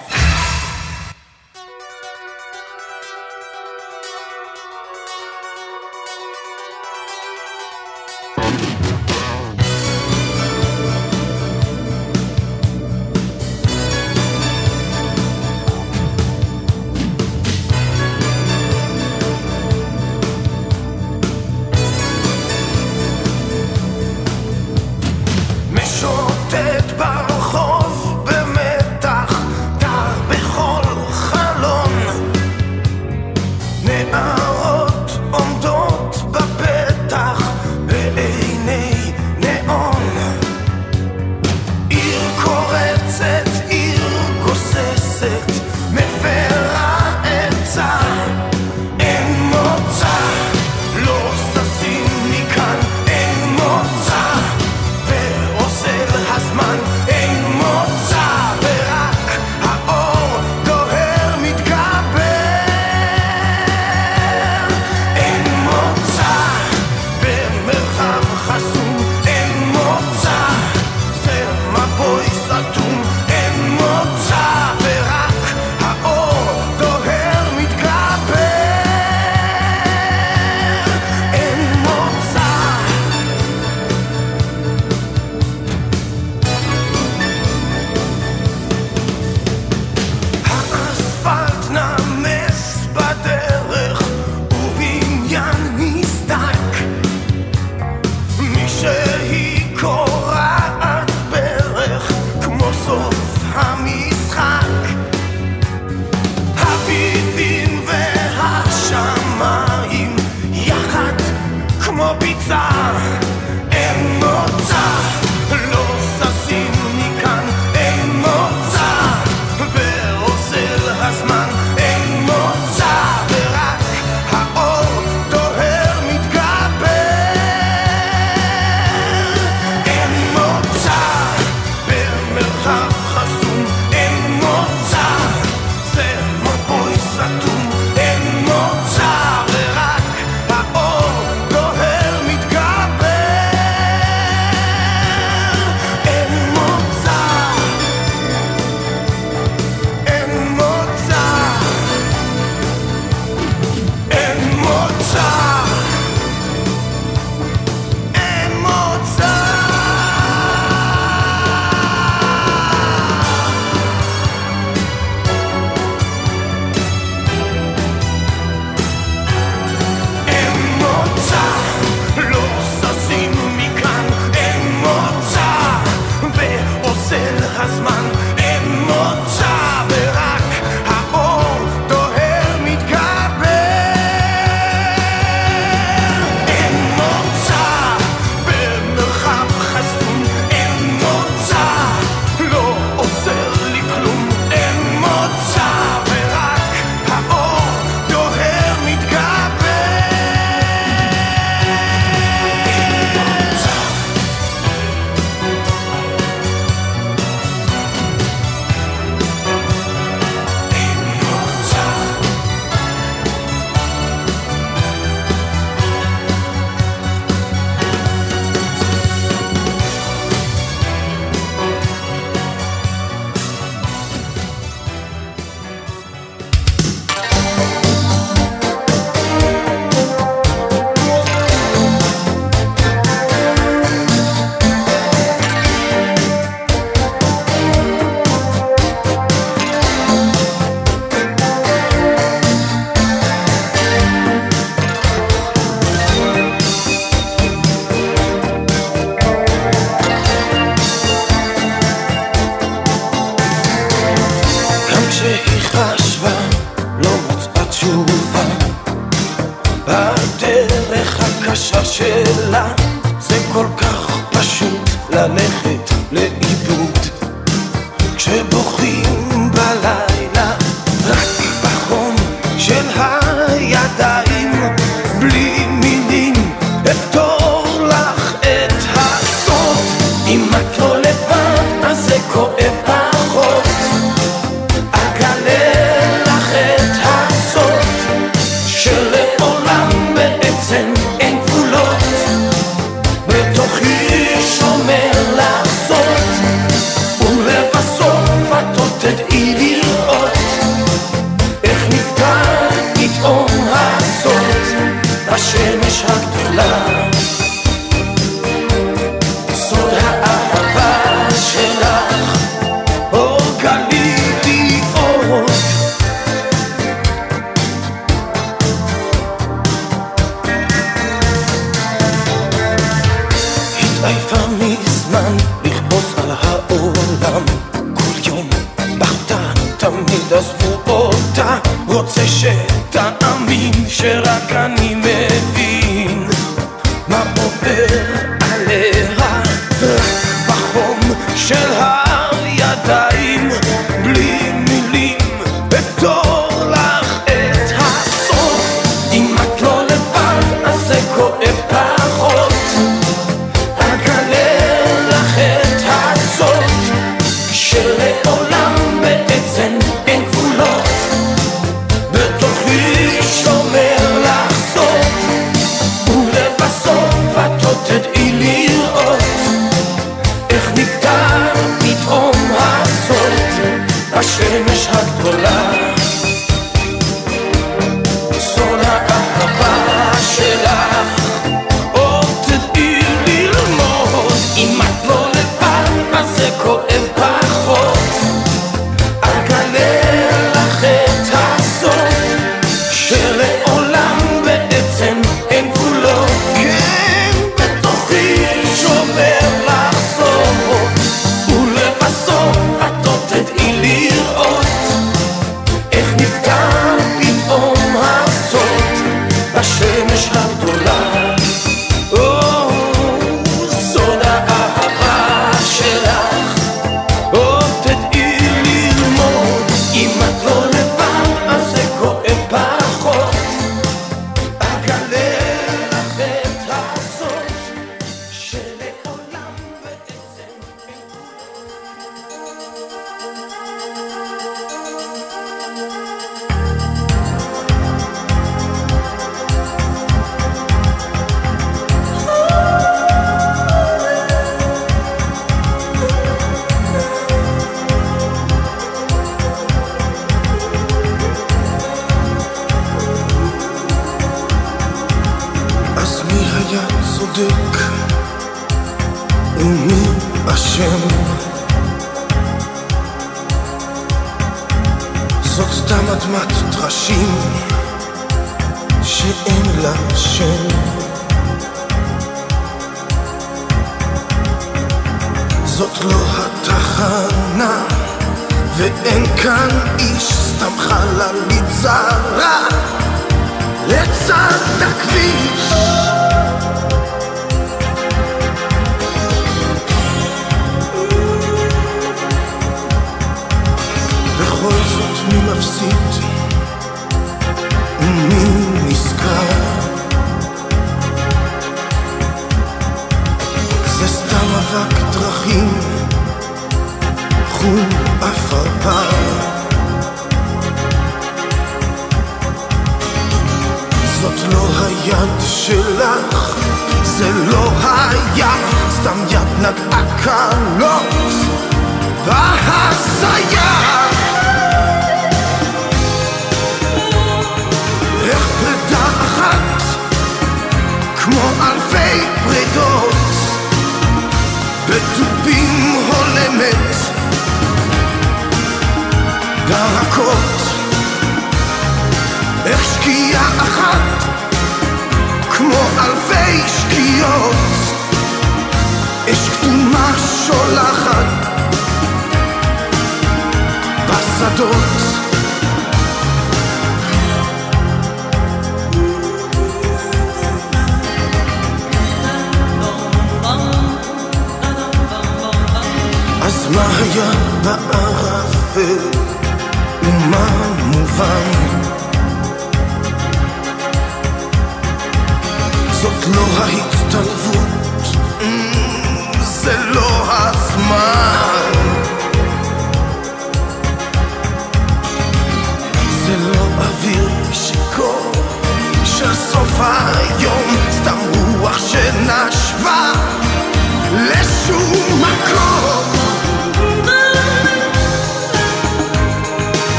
של הידיים בלי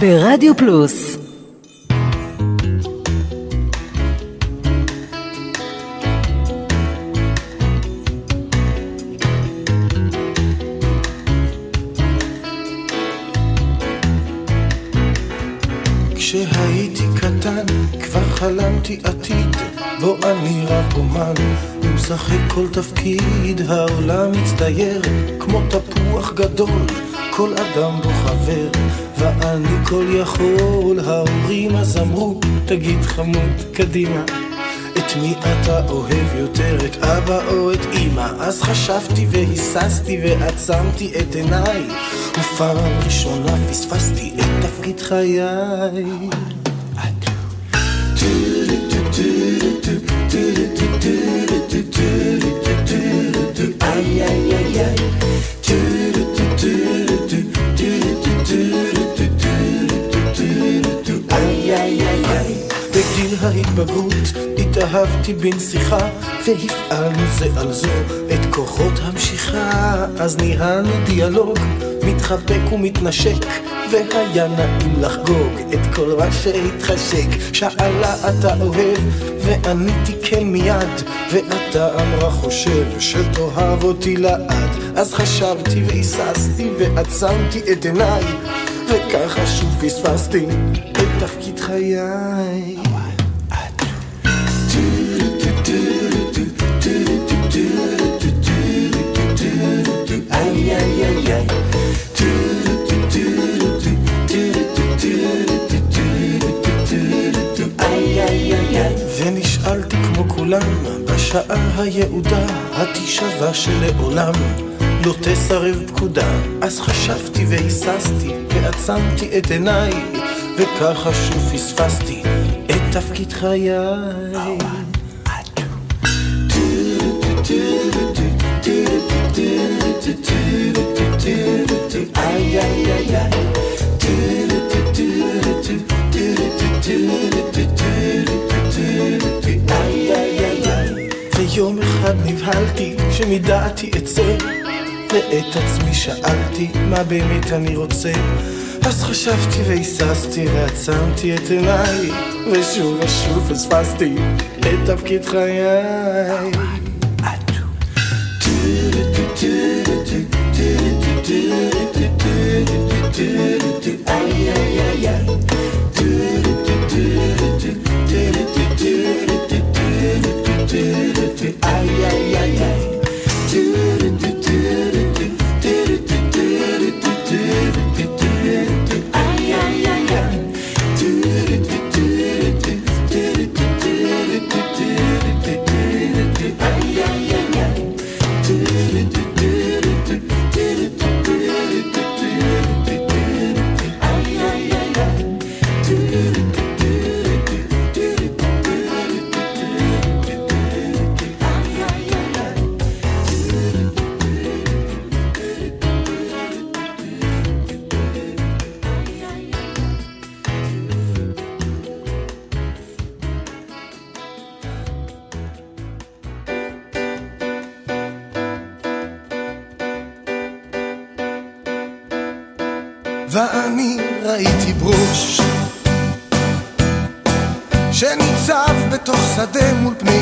ברדיו פלוס. כשהייתי קטן כבר חלמתי עתיד בו אני רק אומן. ומשחק כל תפקיד העולם מצטייר כמו תפוח גדול כל אדם בו חבר ואני כל יכול ההורים אז אמרו תגיד חמוד קדימה את מי אתה אוהב יותר, את אבא או את אמא? אז חשבתי והיססתי ועצמתי את עיניי ופעם ראשונה פספסתי את תפקיד חיי ההתבגרות התאהבתי בנסיכה והפעלנו זה על זו את כוחות המשיכה. אז ניהלנו דיאלוג מתחבק ומתנשק והיה נעים לחגוג את כל מה שהתחשק. שאלה אתה אוהב? ועניתי כן מיד. ואתה אמרה חושב שתאהב אותי לעד. אז חשבתי והיססתי ועצמתי את עיניי וככה שוב פספסתי את תפקיד חיי ונשאלתי כמו כולם בשעה היעודה התשאבה שלעולם לא תסרב פקודה אז חשבתי והיססתי ועצמתי את עיניי וככה שוב פספסתי את תפקיד חיי איי איי איי איי ויום אחד נבהלתי שמדעתי אצא ואת עצמי שאלתי מה באמת אני רוצה? אז חשבתי והיססתי ועצמתי את עיניי ושוב ושוב פספסתי את תפקיד חיי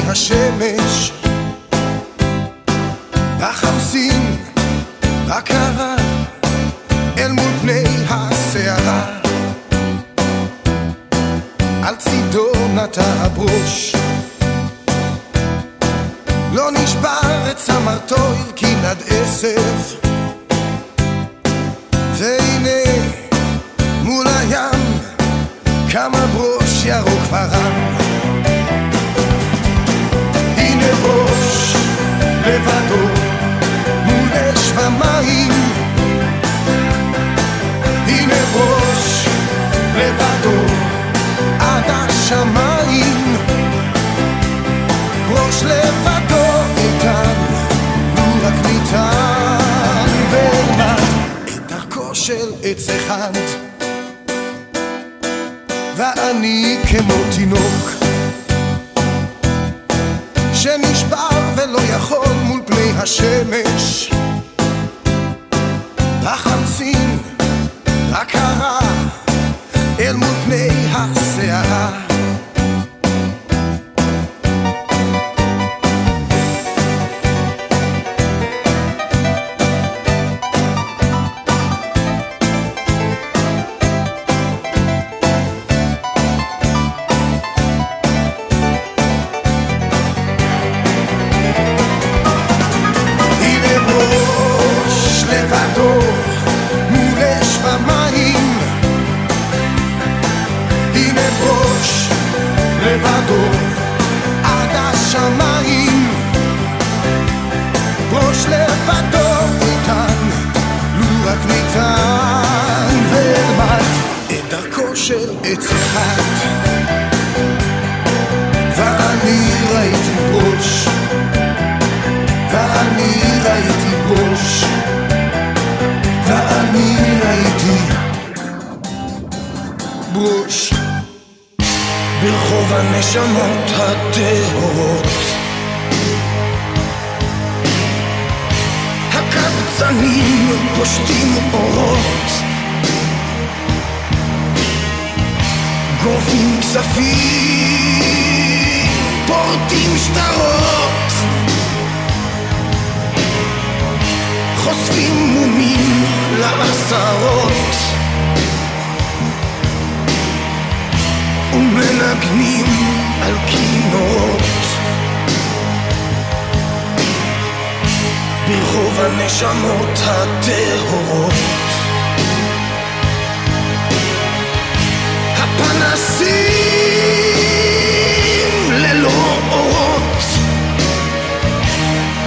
na siebie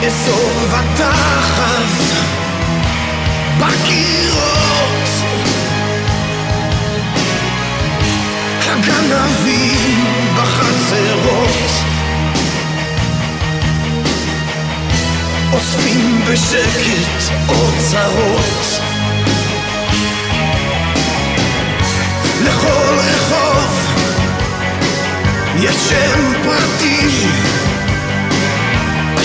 אזור ותחת בקירות. הגנבים בחצרות. אוספים בשקט אוצרות. לכל רחוב יש שם פרטי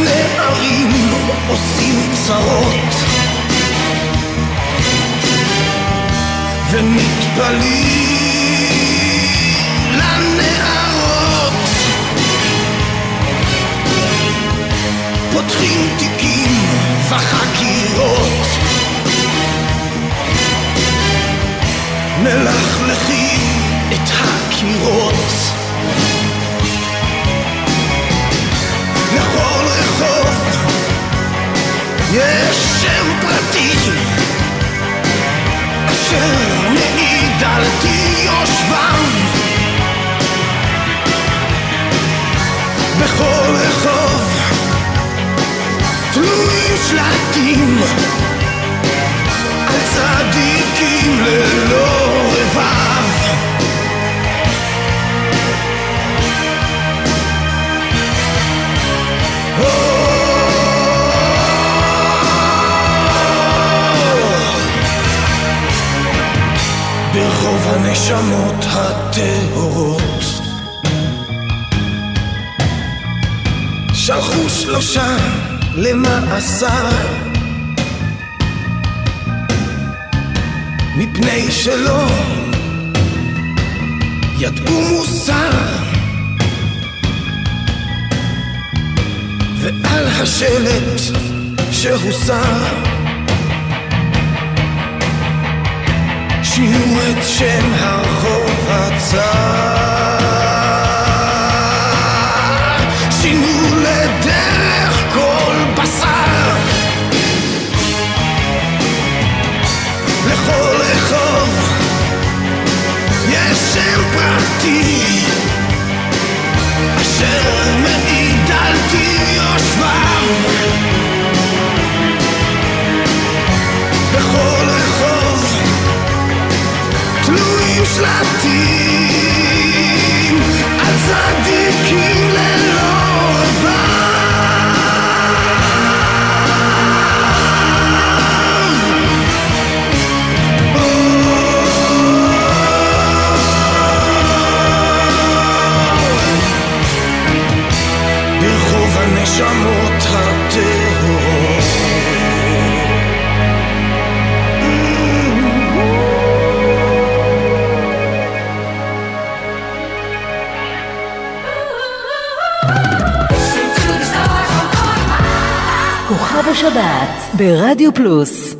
הנערים עושים צרות. ומתפלאים לנערות. פותחים תיקים וחקירות. מלכלכים את הקירות לכל רחוב יש שם פרטי אשר מעיד על יושבם בכל רחוב תלויים שלטים על צדיקים ללא רבב הנשמות הטהורות שלחו שלושה למאסר. מפני שלא ידעו מוסר. ועל השלט שהוסר שינו את שם הרחוב הצר. שינו לדרך כל בשר. לכל רחוב יש שם פרטי. אשר מעיד על טיב תלויים שלטים על צדיקים השבת ברדיו פלוס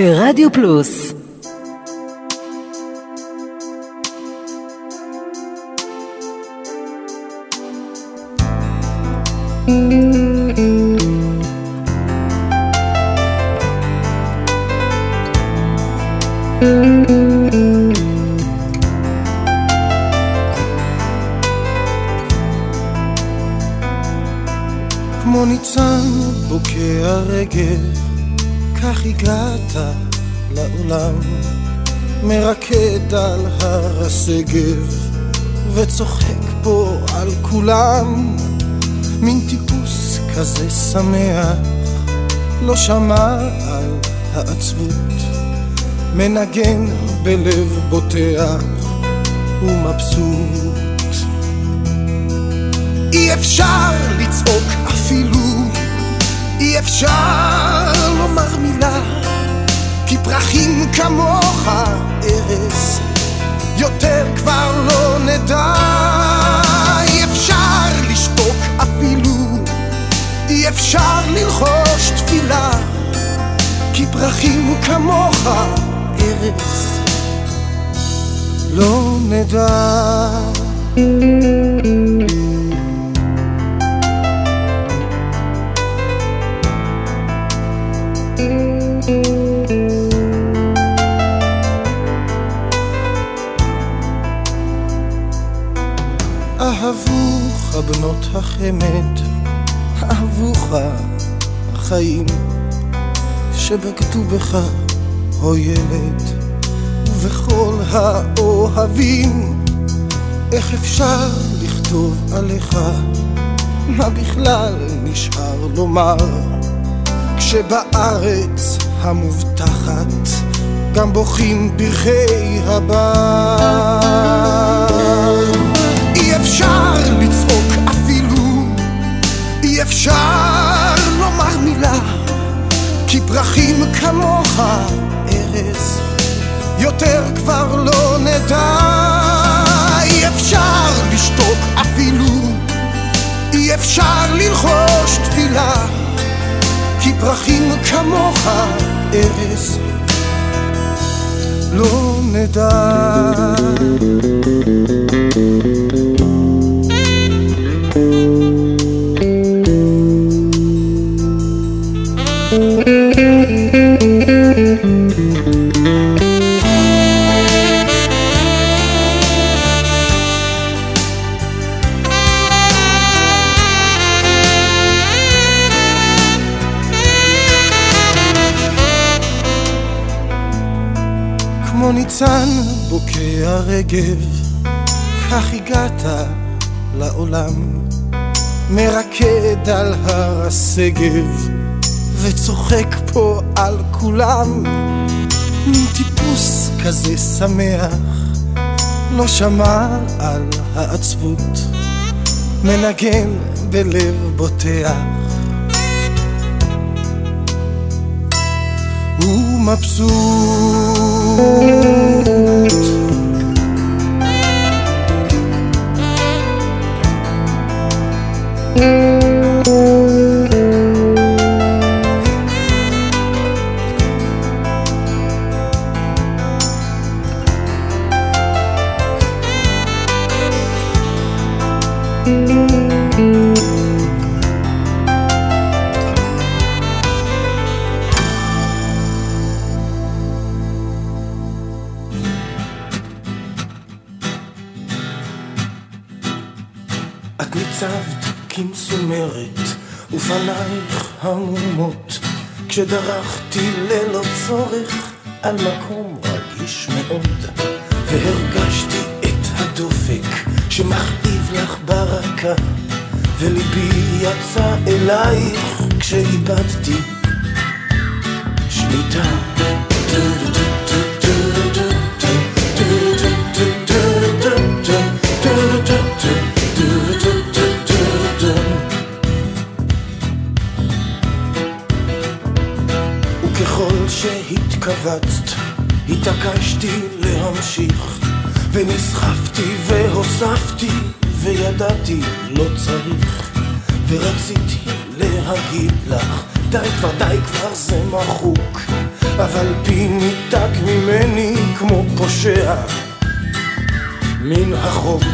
ברדיו פלוס. כמו ניצן בוקע רגל כך הגעת לעולם, מרקד על הר השגב, וצוחק פה על כולם, מין טיפוס כזה שמח, לא שמע על העצבות, מנגן בלב בוטח ומבסוט. אי אפשר לצעוק אפילו אי אפשר לומר מילה, כי פרחים כמוך ארז, יותר כבר לא נדע. אי אפשר לשתוק אפילו, אי אפשר ללחוש תפילה, כי פרחים כמוך ארז, לא נדע. בנות החמד, אהבוך החיים שבגדו בך, או ילד, ובכל האוהבים, איך אפשר לכתוב עליך, מה בכלל נשאר לומר, כשבארץ המובטחת גם בוכים פרחי הבר. אפשר לומר מילה, כי פרחים כמוך ארז, יותר כבר לא נדע. אי אפשר לשתוק אפילו, אי אפשר ללחוש תפילה, כי פרחים כמוך ארז, לא נדע. יגב, כך הגעת לעולם, מרקד על הר השגב, וצוחק פה על כולם, מין טיפוס כזה שמח, לא שמע על העצבות, מנגן בלב בוטח. הוא מבסוט Mm. כשדרכתי ללא צורך על מקום רגיש מאוד. והרגשתי את הדופק שמכאיב לך ברקה וליבי יצא אלייך כשאיבדתי שליטה התכווצת, התעקשתי להמשיך, ונסחפתי והוספתי, וידעתי לא צריך, ורציתי להגיד לך, די כבר די כבר זה מחוק, אבל פי ניתק ממני כמו פושע מן החוק.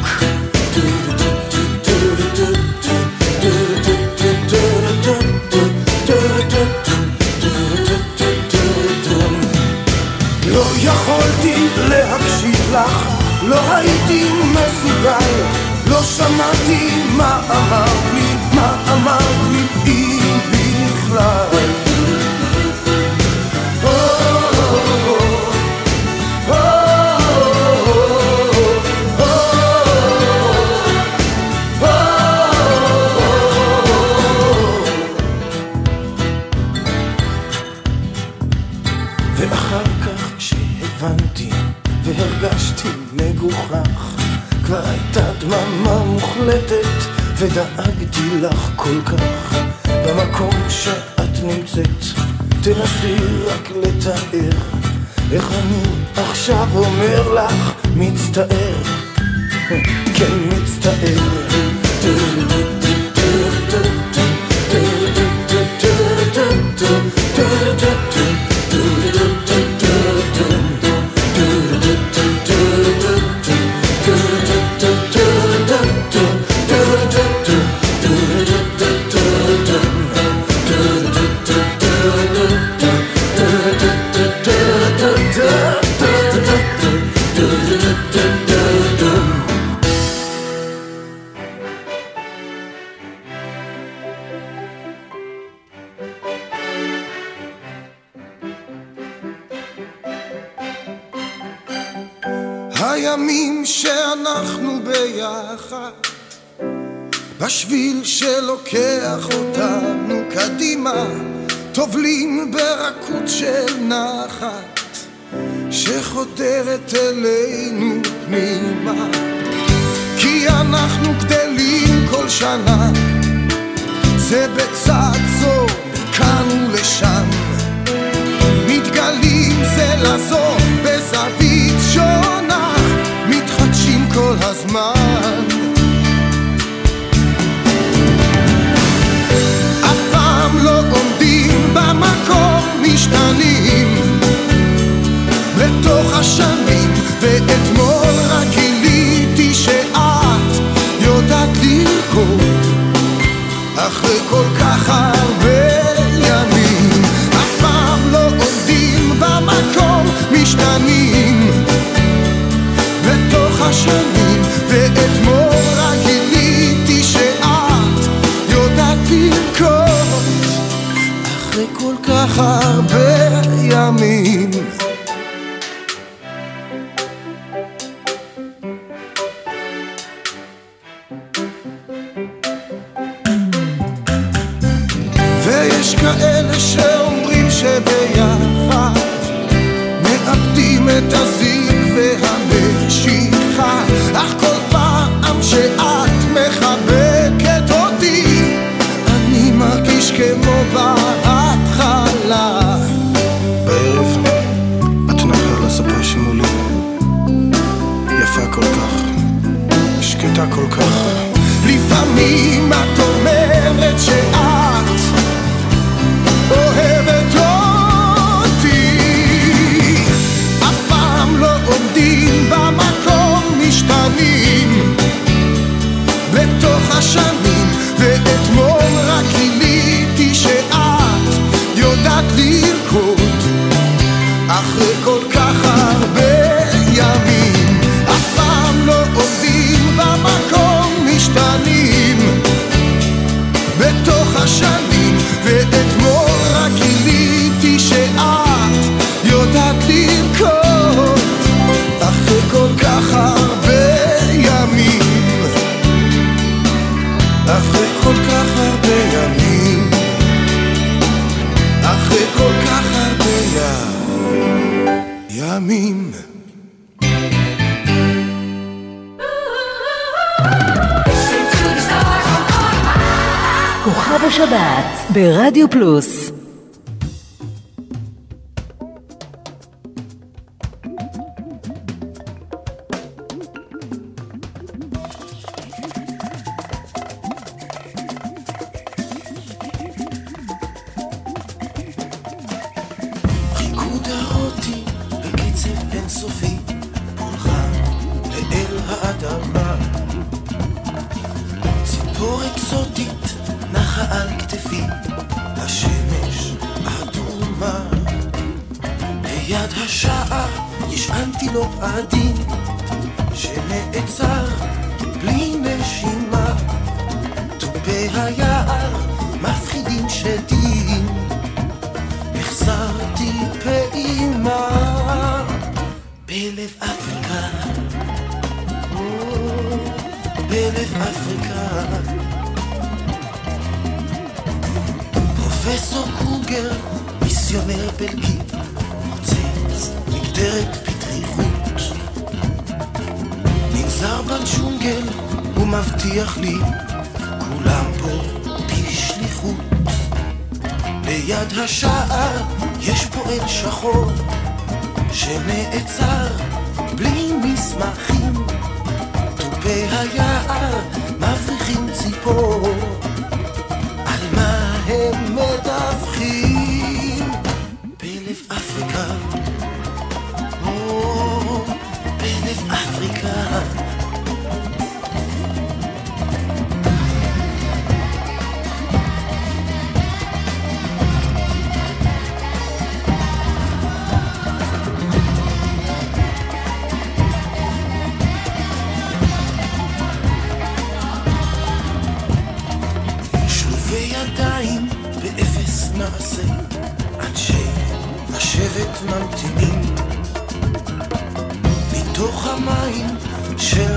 לא הייתי מסוגל, לא שמעתי מה אמרת לי, מה אמרת לי, אם בכלל. דממה מוחלטת ודאגתי לך כל כך. במקום שאת נמצאת תנסי רק לתאר איך אני עכשיו אומר לך מצטער. כן מצטער. בשביל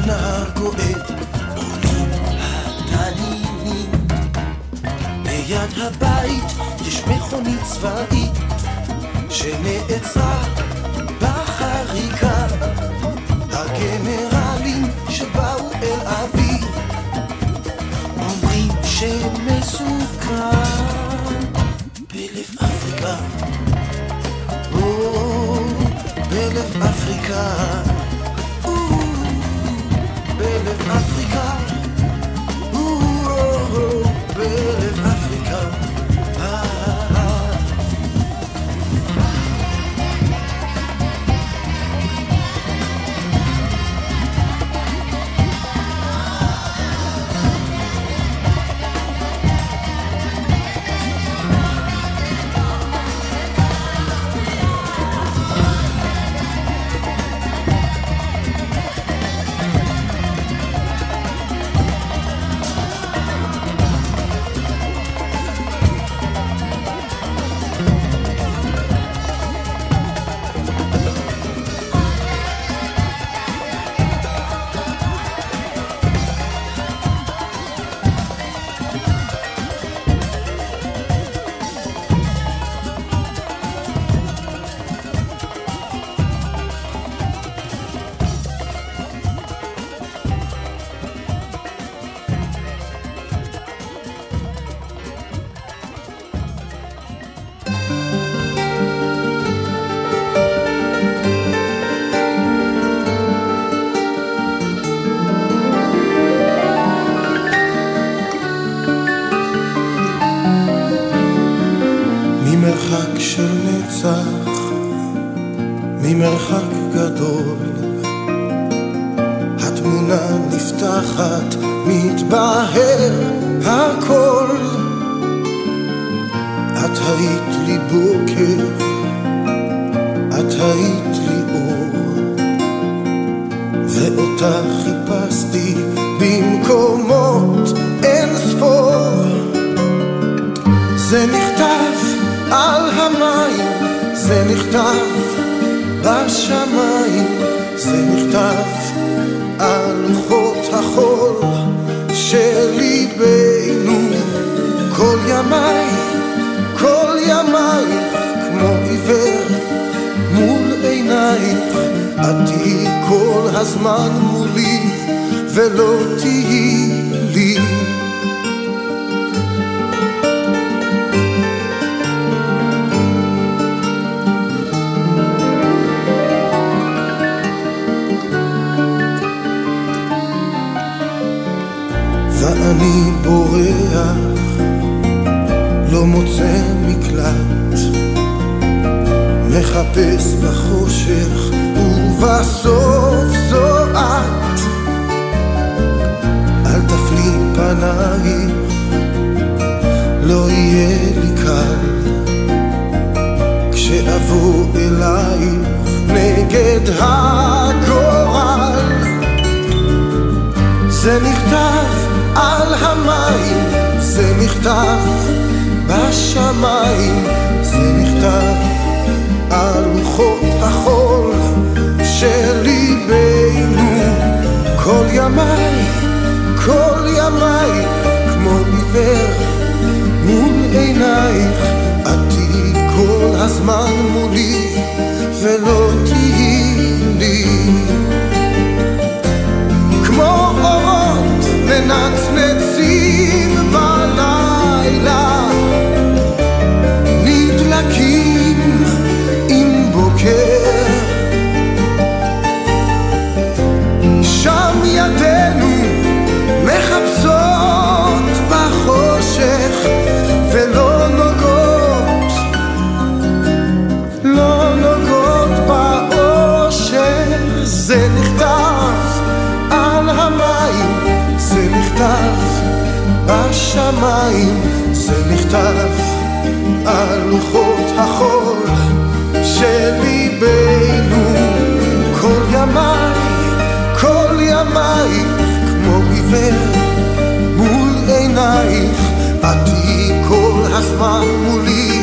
נהר גועד, עולים התנינים. ליד הבית יש מכונית צבאית שנעצרה בחריקה. הגנרלים שבאו אל אבי אומרים שמסוכן בלב אפריקה. או, בלב אפריקה. Africa, ooh, oh, oh, oh, oh. הזמן מולי, לוחות החול של ליבנו. כל ימיי, כל ימיי, כמו עיוור מול עינייך, את כל הזמן מולי,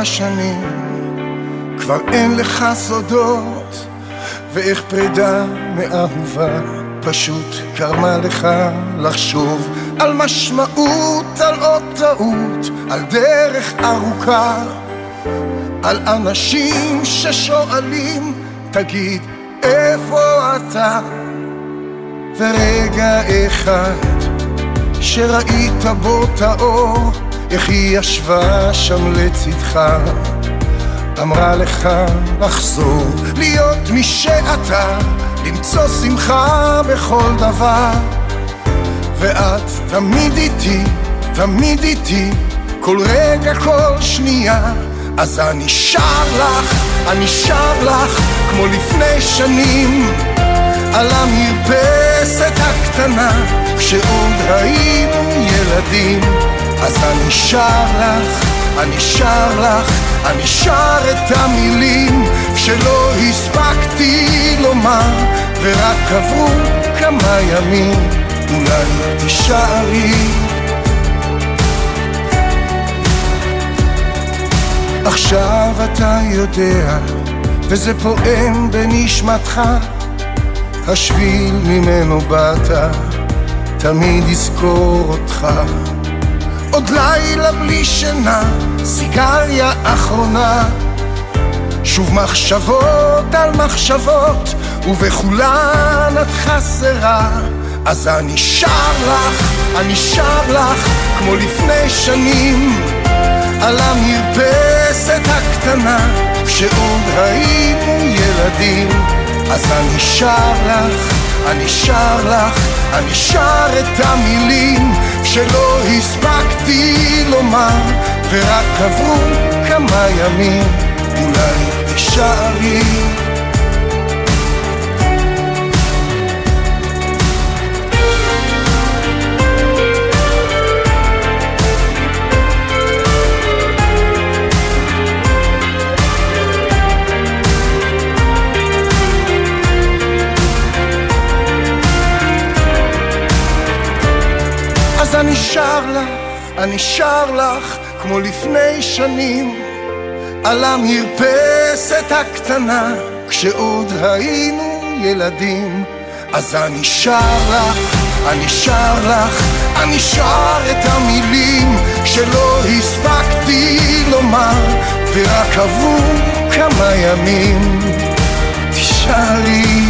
השנים. כבר אין לך סודות ואיך פרידה מאהובה פשוט גרמה לך לחשוב על משמעות, על עוד טעות, על דרך ארוכה. על אנשים ששואלים תגיד איפה אתה? ורגע אחד שראית בו את האור איך היא ישבה שם לצדך אמרה לך לחזור להיות מי שאתה למצוא שמחה בכל דבר. ואת תמיד איתי, תמיד איתי כל רגע, כל שנייה. אז אני שר לך, אני שר לך כמו לפני שנים. על המרפסת הקטנה כשעוד היינו ילדים אז אני שר לך, אני שר לך, אני שר את המילים שלא הספקתי לומר ורק עברו כמה ימים אולי תישארי. עכשיו אתה יודע וזה פועם בנשמתך השביל ממנו באת תמיד יזכור אותך עוד לילה בלי שינה, סיגריה אחרונה שוב מחשבות על מחשבות, ובכולן את חסרה. אז אני שר לך, אני שר לך, כמו לפני שנים, על המרפסת הקטנה, כשעוד היינו ילדים. אז אני שר לך, אני שר לך, אני שר את המילים שלא הספקתי לומר, ורק עברו כמה ימים, אולי תישארי. שר לך, אני שר לך, כמו לפני שנים, על המרפסת הקטנה, כשעוד היינו ילדים. אז אני שר לך, אני שר לך, אני שר את המילים שלא הספקתי לומר, ורק עברו כמה ימים. תשאלי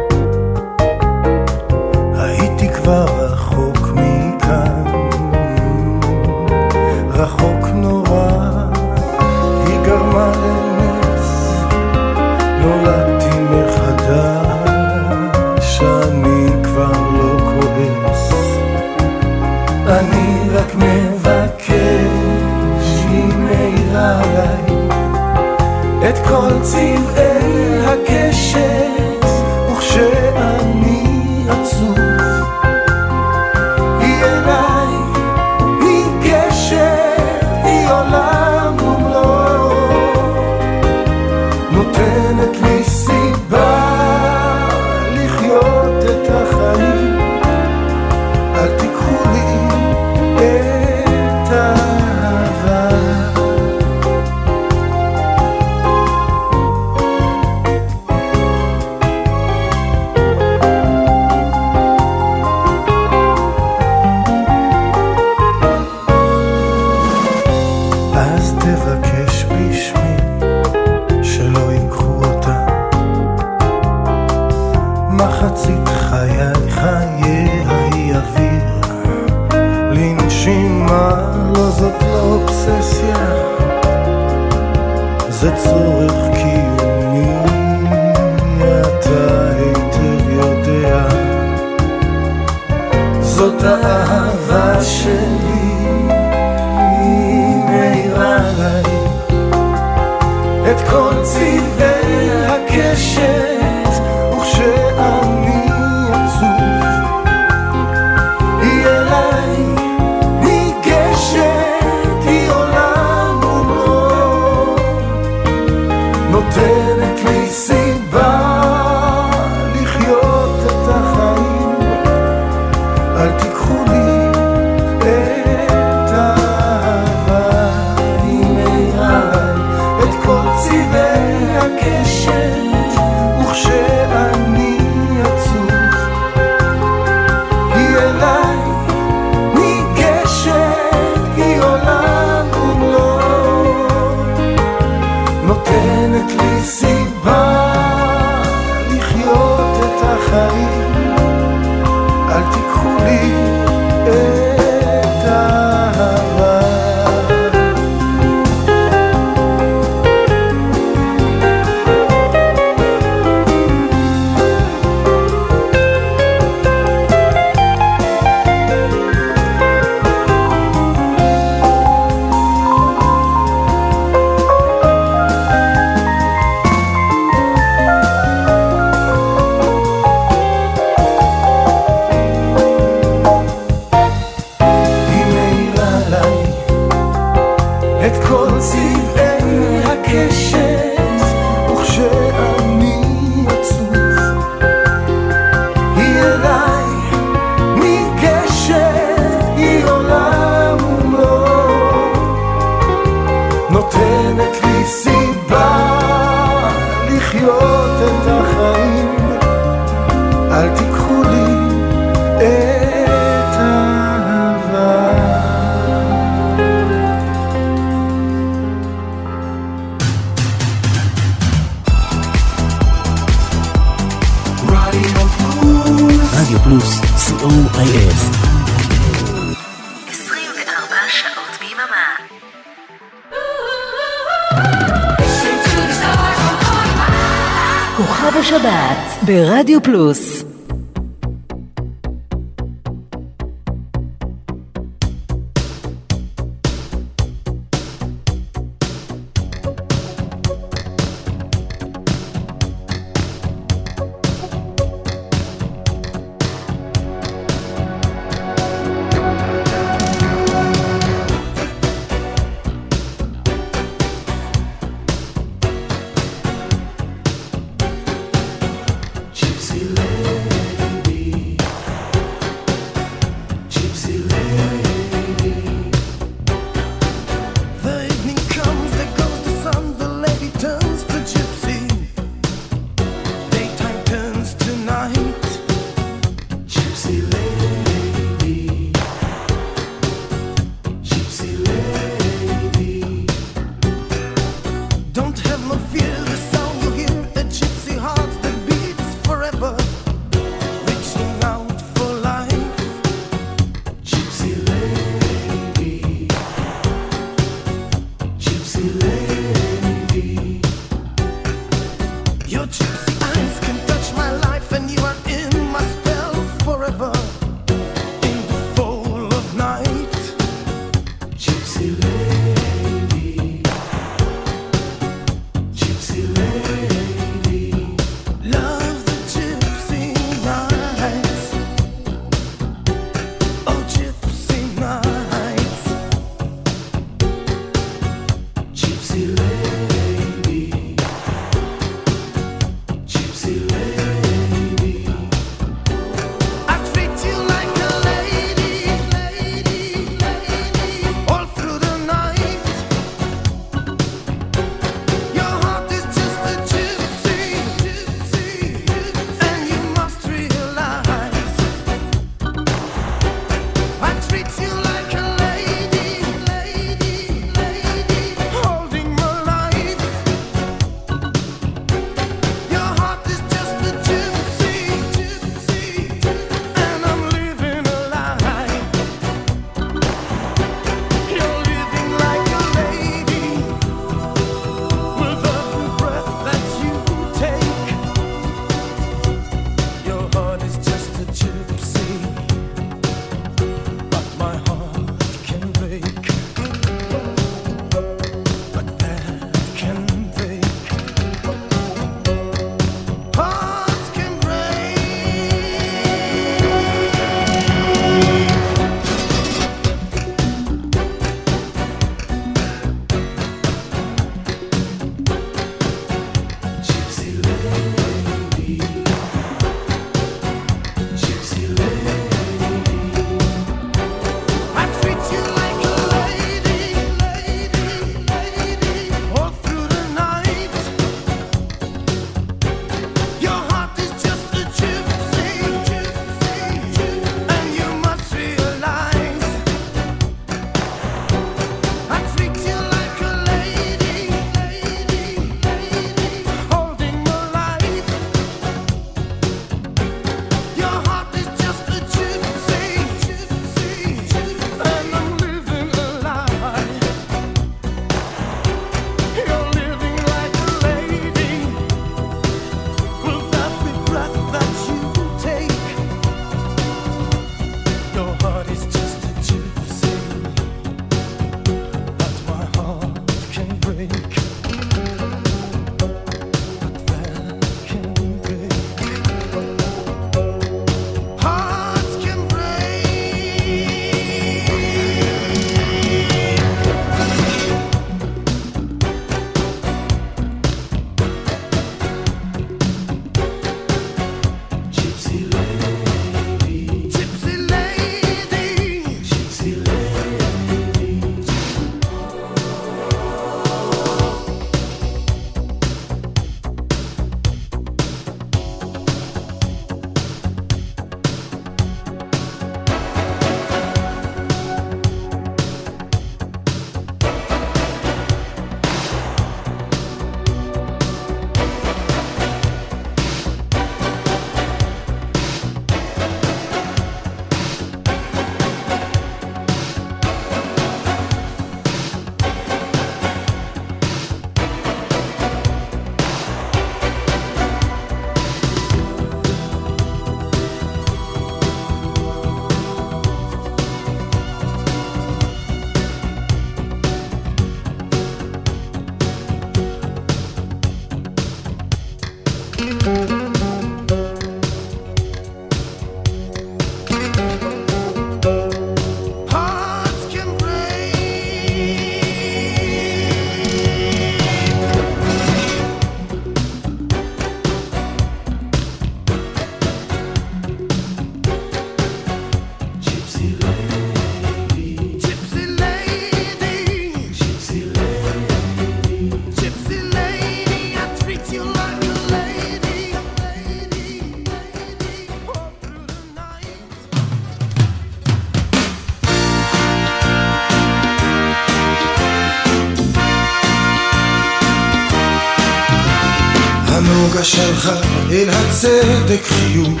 אל הצדק חיוך,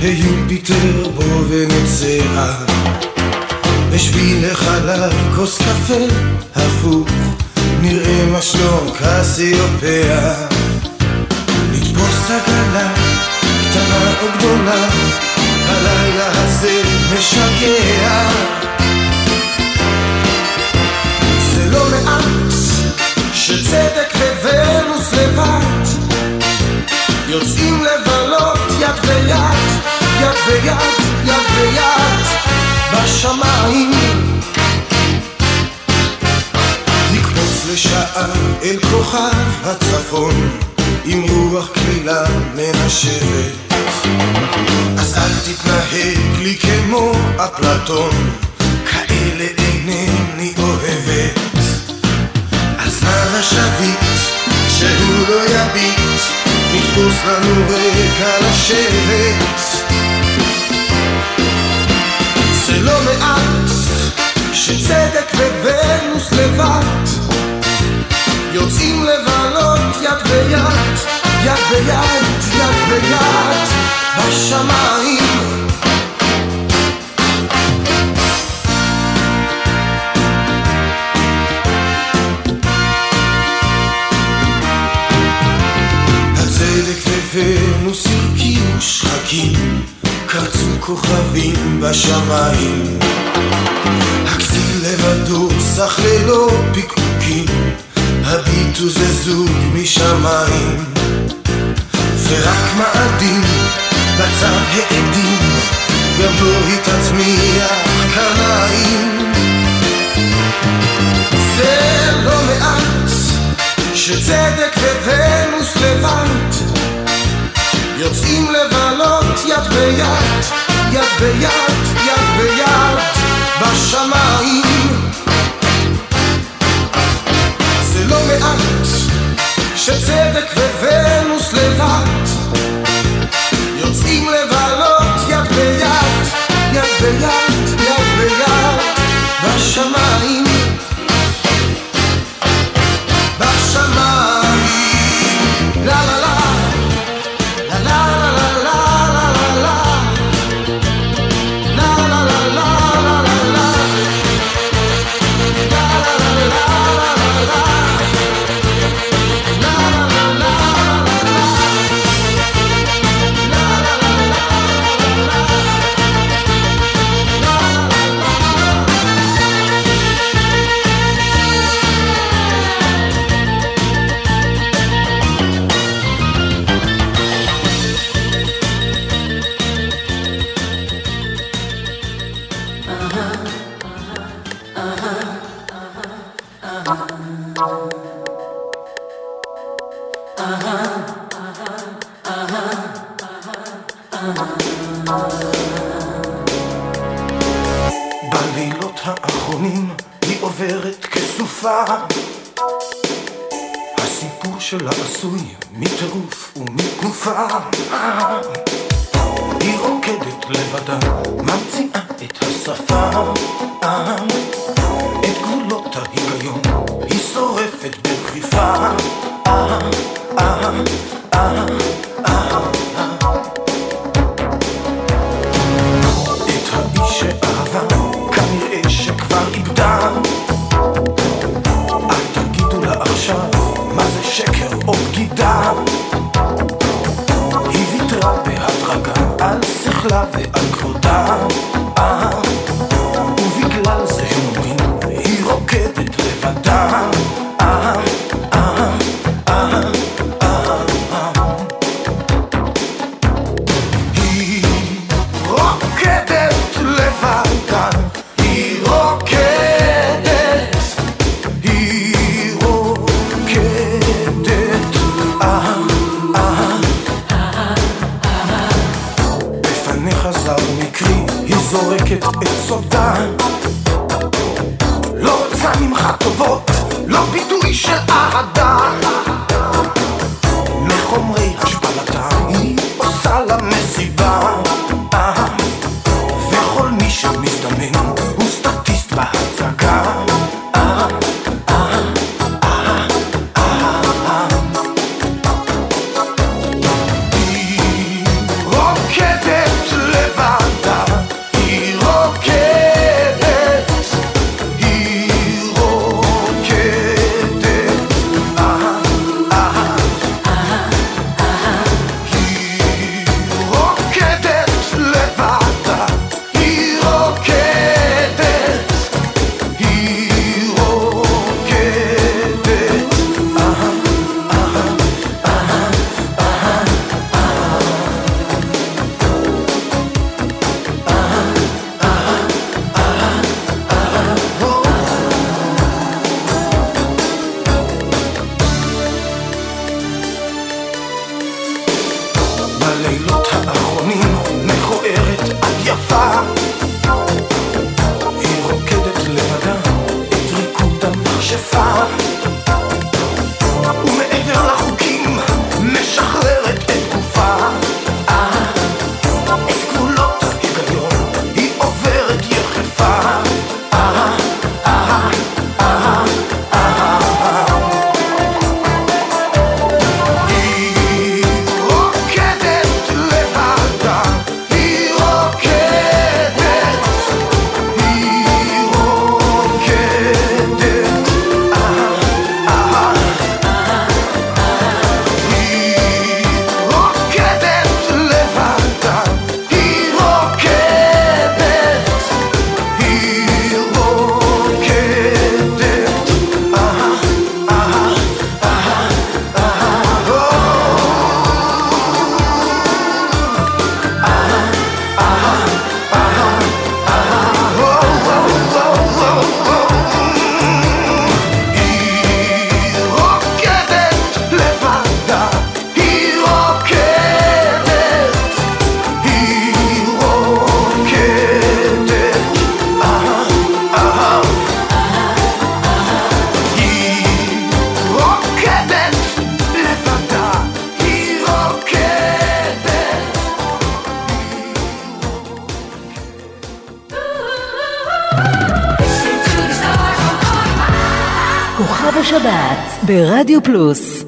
היופיטר בו ונוצרה. בשביל החלב כוס קפה הפוך, נראה מה שלום קסיופיה. נתפוס עגלה, קטנה או גדולה, הלילה הזה משגע. זה לא מעט שצדק וונוס לבד יוצאים לבלות יד ביד, יד ביד, יד ביד בשמיים. נקפוץ לשעה אל כוכב הצפון עם רוח קלילה מנשבת. אז אל תתנהג לי כמו אפלטון כאלה אינני אוהבת. אז נא השביט שהוא לא יביט נתפוס לנו רגע לשבת זה לא מעט שצדק וונוס לבד. יוצאים לבלות יד ביד, יד ביד, יד ביד בשמיים ונוס הרקיעו שחקים, קרצו כוכבים בשמיים. הכסיל לבדו סך ללא פיקפוקים, הביטו זה זוג משמיים. ורק מאדים בצד העדים, גם לא התעצמיח קנאים. זה לא מעט שצדק וונוס לבד יוצאים לבלות יד ביד, יד ביד, יד ביד, בשמיים. זה לא מעט שצדק וונוס לבד יוצאים לבלות יד ביד, יד ביד, יד ביד, בשמיים. מטירוף ומתנופה. היא רוקדת לבדה, ממציאה את השפה. את גבולות ההיגיון, היא שורפת בדחיפה. savez, un gros dame. כוכב השבת ברדיו פלוס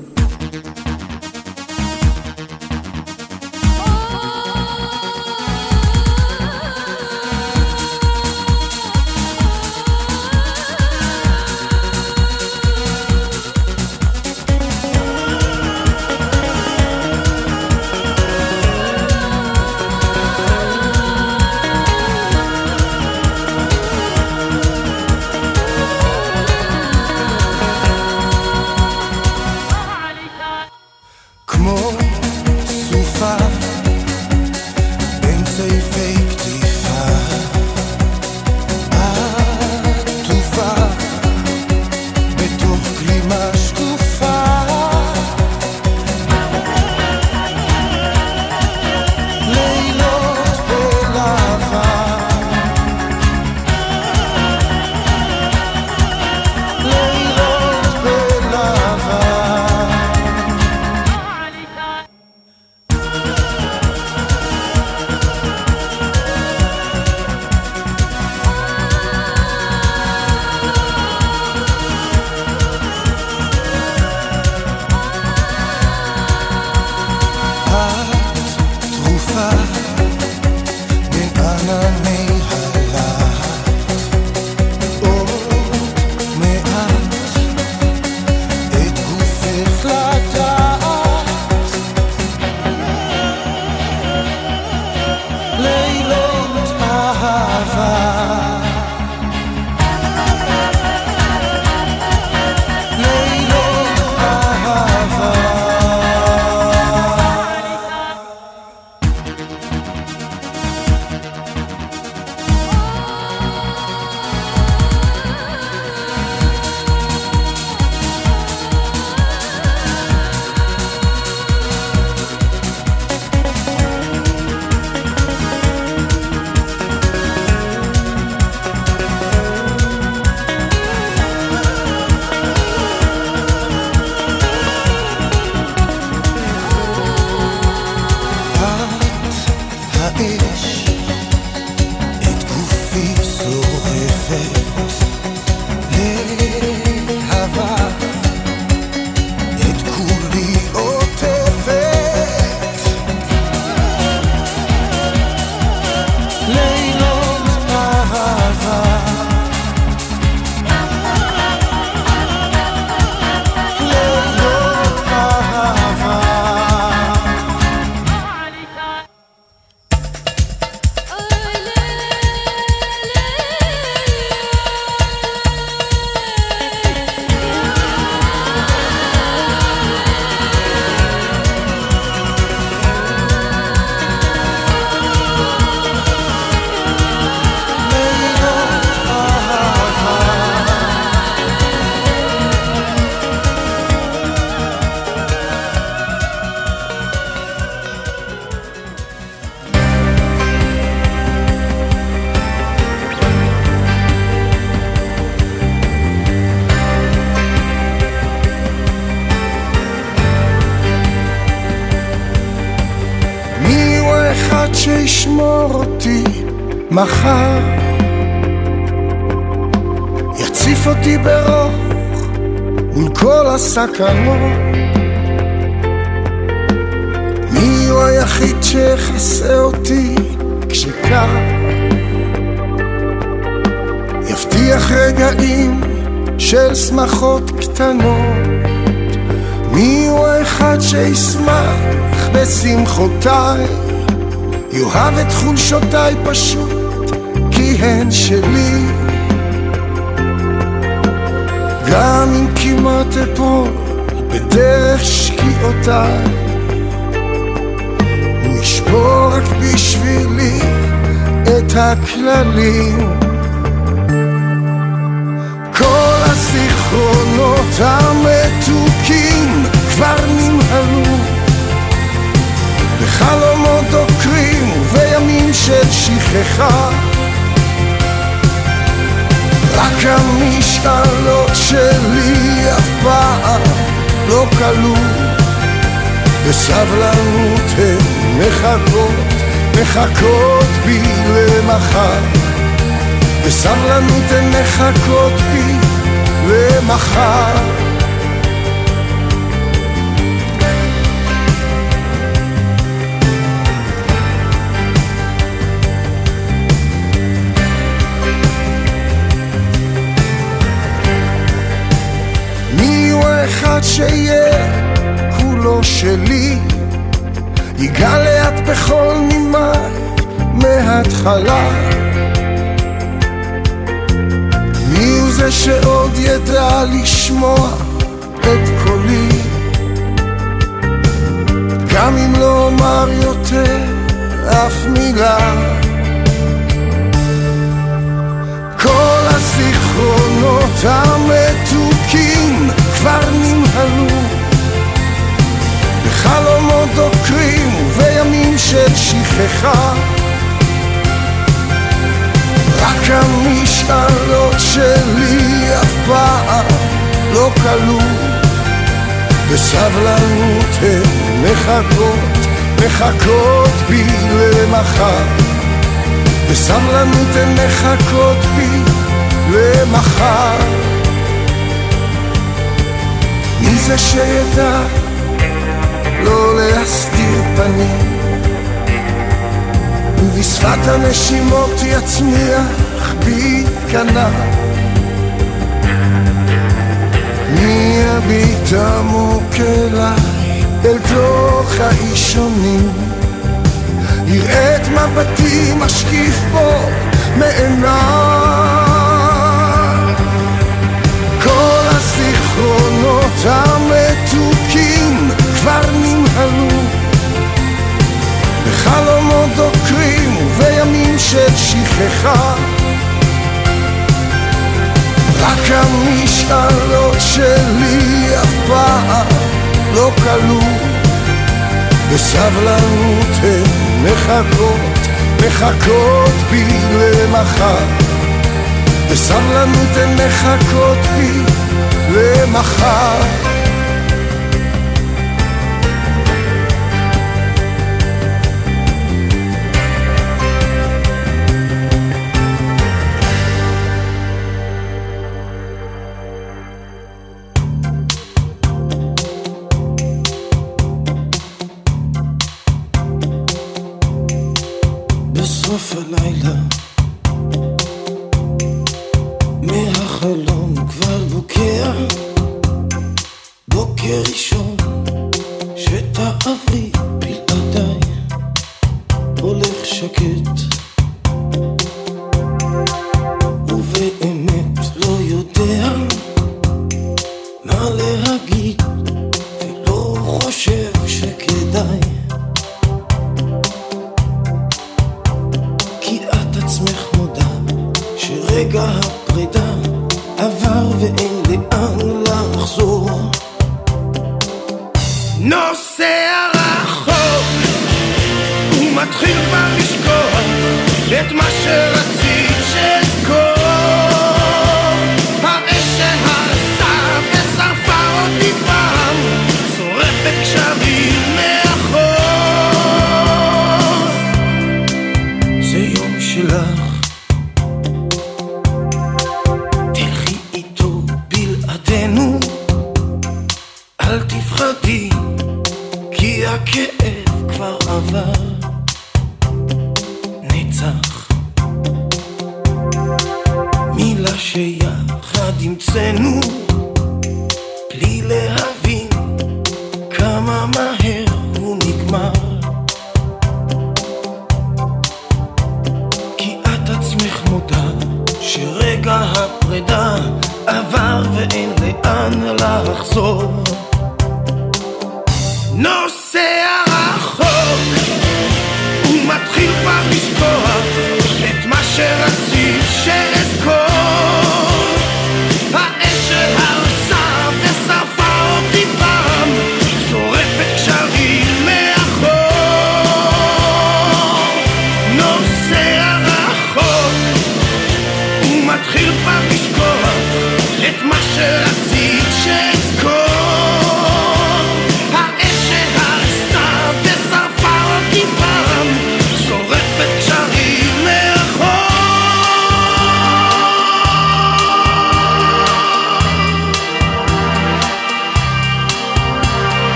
יציף אותי ברוך מול כל הסכנות. מי הוא היחיד שיכסה אותי כשקר יבטיח רגעים של שמחות קטנות. מי הוא האחד שישמח בשמחותיי? יאהב את חולשותיי פשוט הן שלי גם אם כמעט אפול בדרך שקיעותיי הוא ישבור רק בשבילי את הכללים. כל הזיכרונות המתוקים כבר נמהלו בחלומות דוקרים ובימים של שכחה רק המשאלות שלי אף פעם לא כלו. בסבלנות הן מחכות, מחכות בי למחר. בסבלנות הן מחכות בי למחר אחד שיהיה כולו שלי, ייגע לאט בכל נימה מההתחלה. מי הוא זה שעוד ידע לשמוע את קולי, גם אם לא אומר יותר אף מילה. כל הזיכרונות המתוקים כבר נמהלו בחלומות דוקרים ובימים של שכחה. רק המשאלות שלי אף פעם לא כלו. בסבלנות הן מחכות, מחכות בי למחר. בסבלנות הן מחכות בי למחר מי זה שידע לא להסתיר פנים. ובשפת הנשימות יצמיח בי כנף. מי יביט עמוק אליי אל תוך האישונים? יראה את מבטי משקיף בו מעיניי הזיכרונות המתוקים כבר נמהלו. בחלומות דוקרים ובימים של שכחה. רק המשאלות שלי אף פעם לא כלו. בסבלנות הן מחכות, מחכות בי למחר. בסבלנות הן מחכות בי למחר. בסוף הלילה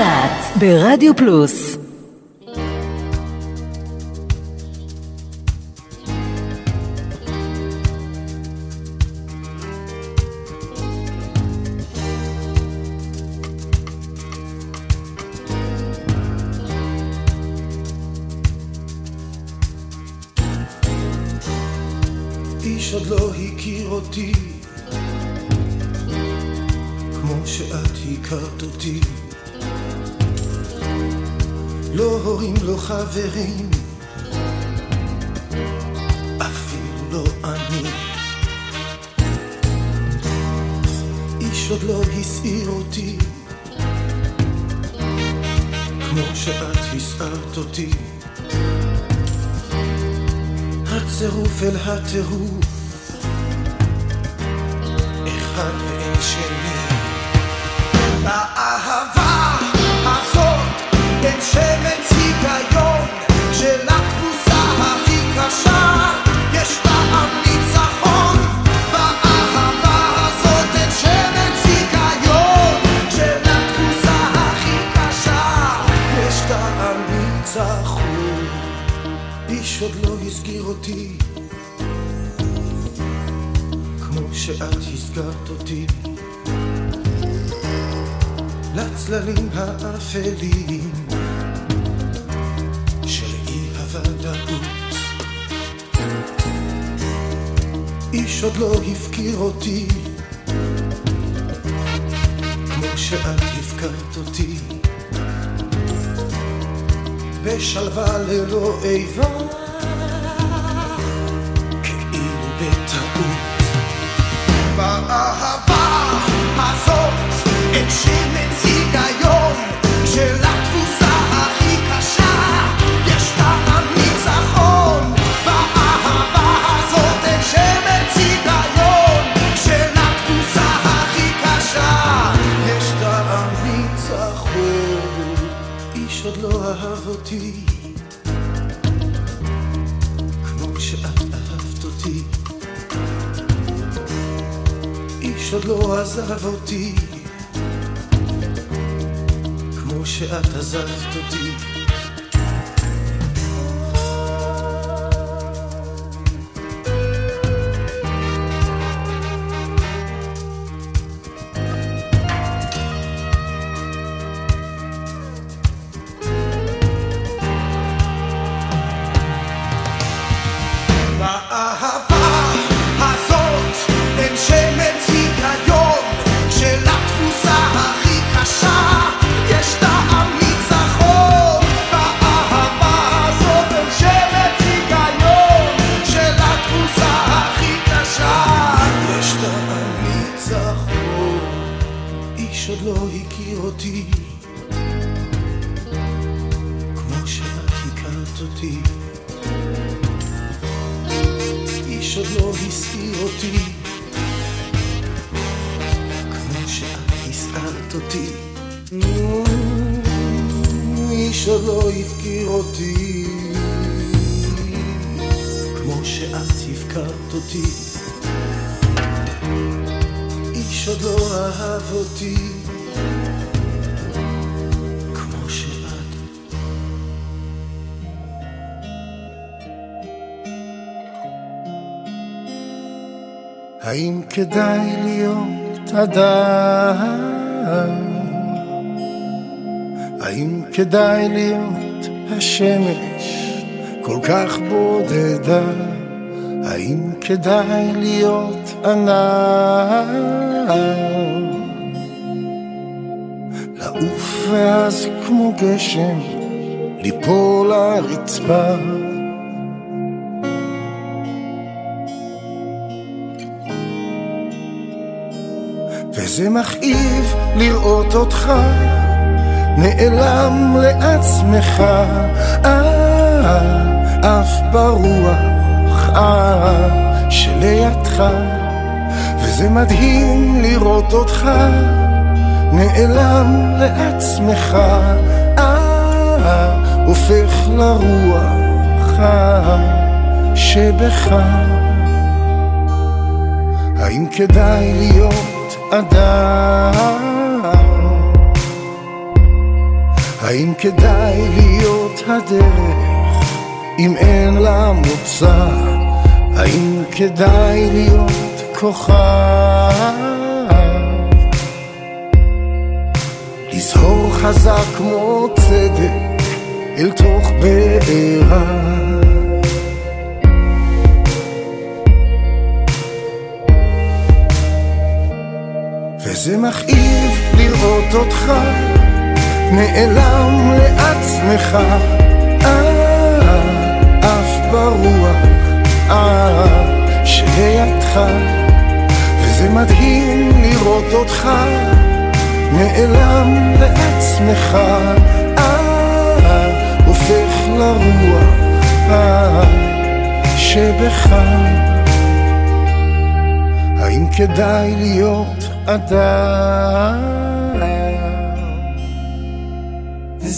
השבת ברדיו פלוס הצירוף אל איש עוד לא הפקיר אותי כמו שאת הפקרת אותי. איש עוד לא אהב אותי. כמו שאת. האם כדאי להיות אדם? האם כדאי להיות השמש כל כך בודדה? האם כדאי להיות ענן? לעוף ואז כמו גשם ליפול לרצפה וזה מכאיב לראות אותך נעלם לעצמך, אה, אף ברוח, אה, שלידך, וזה מדהים לראות אותך, נעלם לעצמך, אה, הופך לרוח, אה, שבך. האם כדאי להיות אדם? האם כדאי להיות הדרך אם אין לה מוצא? האם כדאי להיות כוכב? לזהור חזק כמו צדק אל תוך בעירה וזה מכאיב לראות אותך נעלם לעצמך, אה, אף ברוח, אה, שלידך, וזה מדהים לראות אותך, נעלם לעצמך, אה, הופך לרוח, אה, שבך. האם כדאי להיות אדם?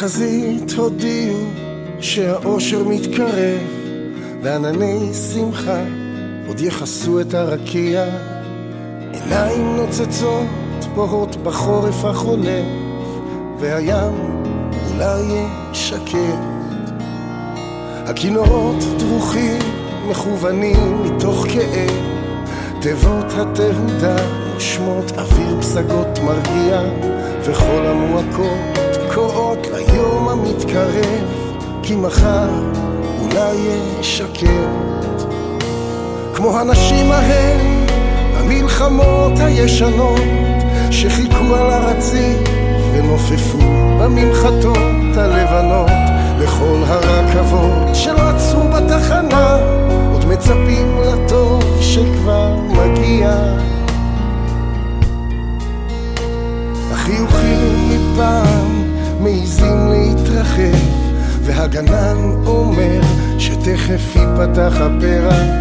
בחזית הודיעו שהאושר מתקרב וענני שמחה עוד יכסו את הרקיע. עיניים נוצצות בוהות בחורף החולף והים אולי שקט הכינורות דרוכים מכוונים מתוך כאב תיבות התהודה נושמות אוויר פסגות מרגיע וכל המועקות קוראות ליום המתקרב, כי מחר אולי שקט. כמו הנשים ההם, המלחמות הישנות, שחיכו על הרציף ונופפו בממחטות הלבנות, לכל הרכבות עצרו בתחנה, עוד מצפים לטוב שכבר מגיע. החיוכים מפעם מעיזים להתרחב, והגנן אומר שתכף ייפתח הפרח.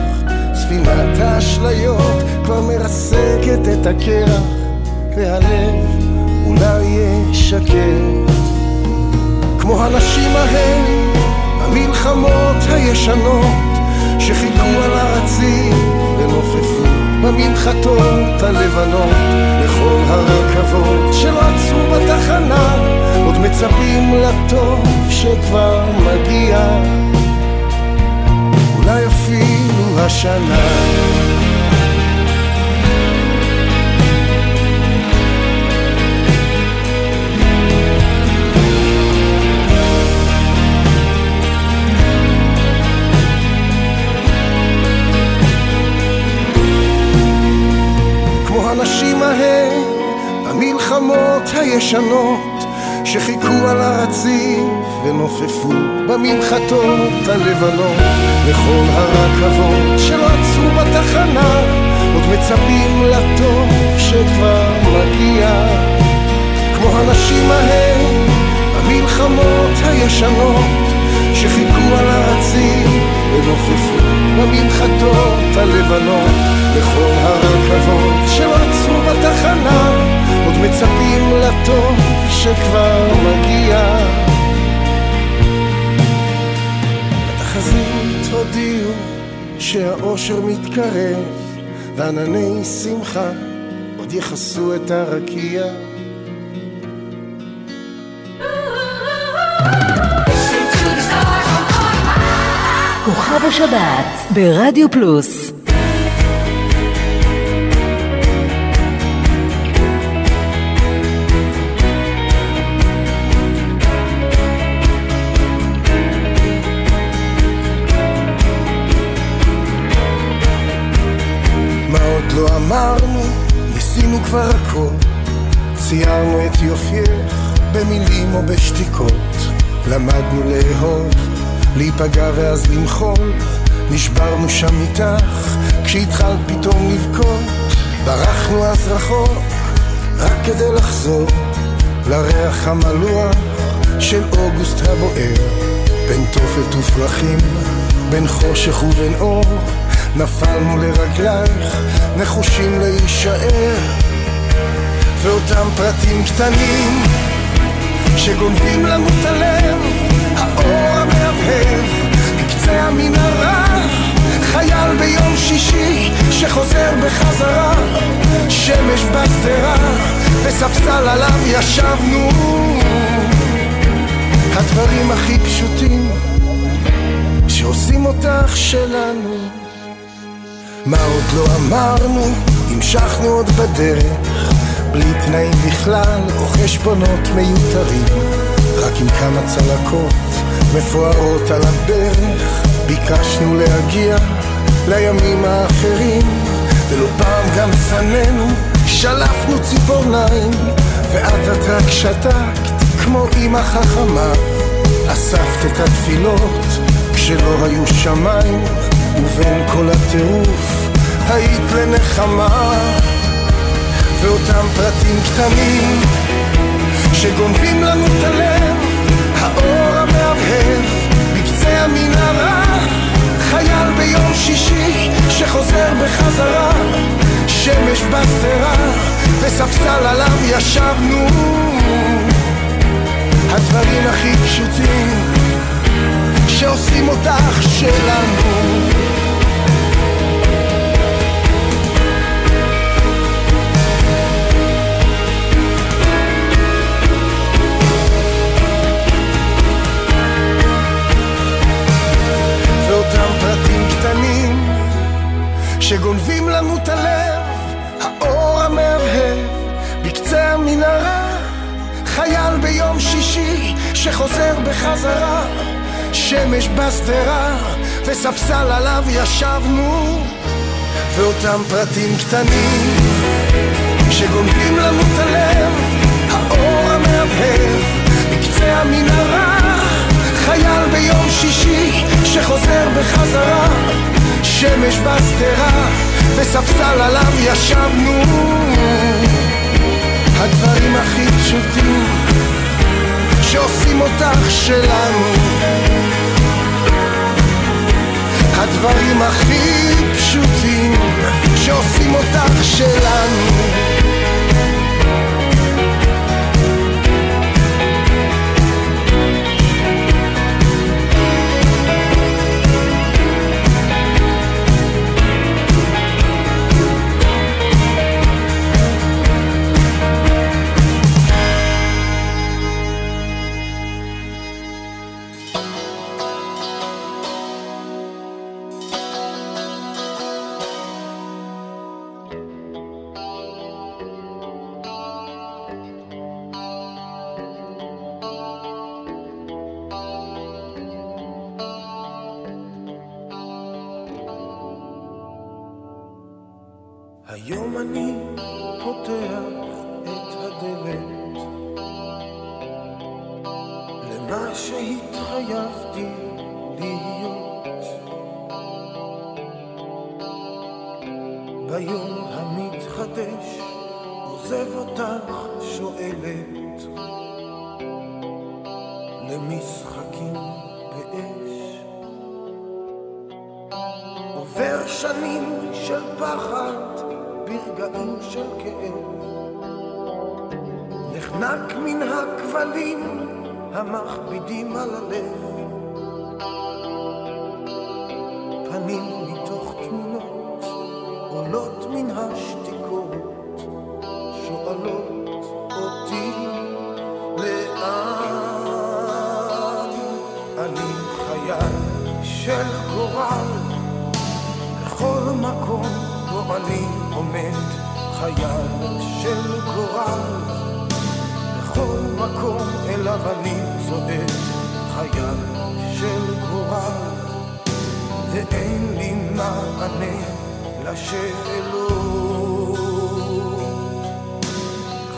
ספינת האשליות כבר מרסקת את הקרח, והלב אולי ישקט. כמו הנשים ההם, המלחמות הישנות, שחיכו על הרציף ונופפו במנחתות הלבנות, לכל הרכבות עצרו בתחנה, עוד מצפים לטוב שכבר מגיע, אולי אפילו השנה. כמו הנשים ההן במלחמות הישנות שחיכו על הרציף ונופפו במנחתות הלבנות. לכל הרכבות שלא עצרו בתחנה עוד מצפים לטוב שכבר מגיע. כמו הנשים ההן במלחמות הישנות שחיכו על הרציף ונופפו במנחתות הלבנות. לכל הרכבות שלא עצרו בתחנה מצפים לטוב שכבר מגיע. בתחזית הודיעו שהאושר מתקרב וענני שמחה עוד יכסו את הרקיע. כוכב השבת ברדיו פלוס כבר הכל. ציירנו את יופייך במילים או בשתיקות. למדנו לאהוב, להיפגע ואז למחול. נשברנו שם איתך כשהתחלת פתאום לבכות. ברחנו אז רחוק רק כדי לחזור לריח המלוח של אוגוסט הבוער. בין תופת ופרחים, בין חושך ובין אור נפלנו לרגלייך, נחושים להישאר ואותם פרטים קטנים שגונבים לנו את הלב האור המהבהב בקצה המנהרה חייל ביום שישי שחוזר בחזרה שמש בשדרה וספסל עליו ישבנו. הדברים הכי פשוטים שעושים אותך שלנו. מה עוד לא אמרנו, המשכנו עוד בדרך בלי תנאים בכלל או חשבונות מיותרים. רק עם כמה צלקות מפוארות על הברך ביקשנו להגיע לימים האחרים. ולא פעם גם לפנינו שלפנו ציפורניים ואת את רק שתקת כמו אמא חכמה. אספת את התפילות כשלא היו שמיים ובין כל הטירוף היית לנחמה ואותם פרטים קטנים שגונבים לנו את הלב האור המהבהב בקצה המנהרה חייל ביום שישי שחוזר בחזרה שמש בשדרה וספסל עליו ישבנו. הדברים הכי פשוטים שעושים אותך שלנו שגונבים לנו את הלב האור המהבהב בקצה המנהרה חייל ביום שישי שחוזר בחזרה שמש בשדרה וספסל עליו ישבנו ואותם פרטים קטנים שגונבים לנו את הלב האור המהבהב בקצה המנהרה חייל ביום שישי שחוזר בחזרה שמש בשדרה וספסל עליו ישבנו. הדברים הכי פשוטים שעושים אותך שלנו. הדברים הכי פשוטים שעושים אותך שלנו אליו אני צועד חייל של גורל ואין לי מענה לשאלות.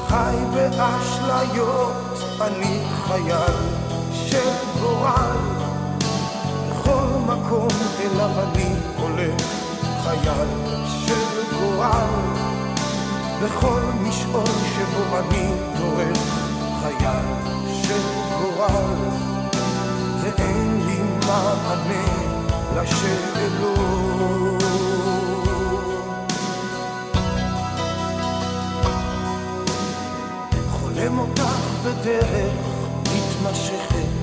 חי באשליות אני חייל של גורל בכל מקום אליו אני הולך חייל של גורל בכל משעול שבו אני דורך חייל של גורל ואין לי מענה לשאלות. חולם אותך בדרך מתמשכת.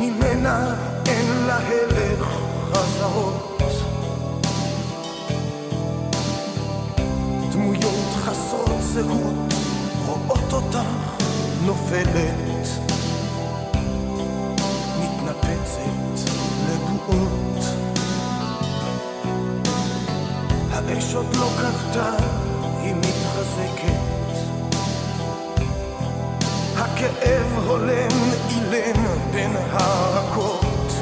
ממנה אין לה הלך חזרות. דמויות חסרות זהות אותך נופלת מתנפצת לבועות. האש עוד לא כבתה, היא מתחזקת. הכאב הולם אילם בין הרקות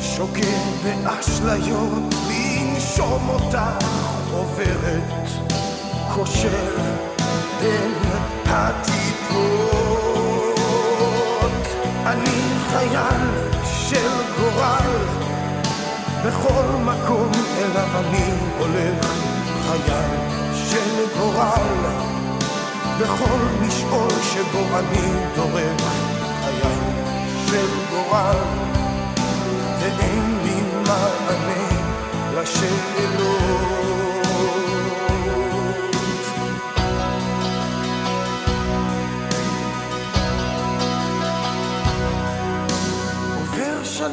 שוקע באשליות לנשום אותך עוברת כושר בין הטיפות אני חייל של גורל בכל מקום אליו אני הולך. חייל של גורל בכל משעול שבו אני דורך. חייל של גורל ואין לי מענה לשאלות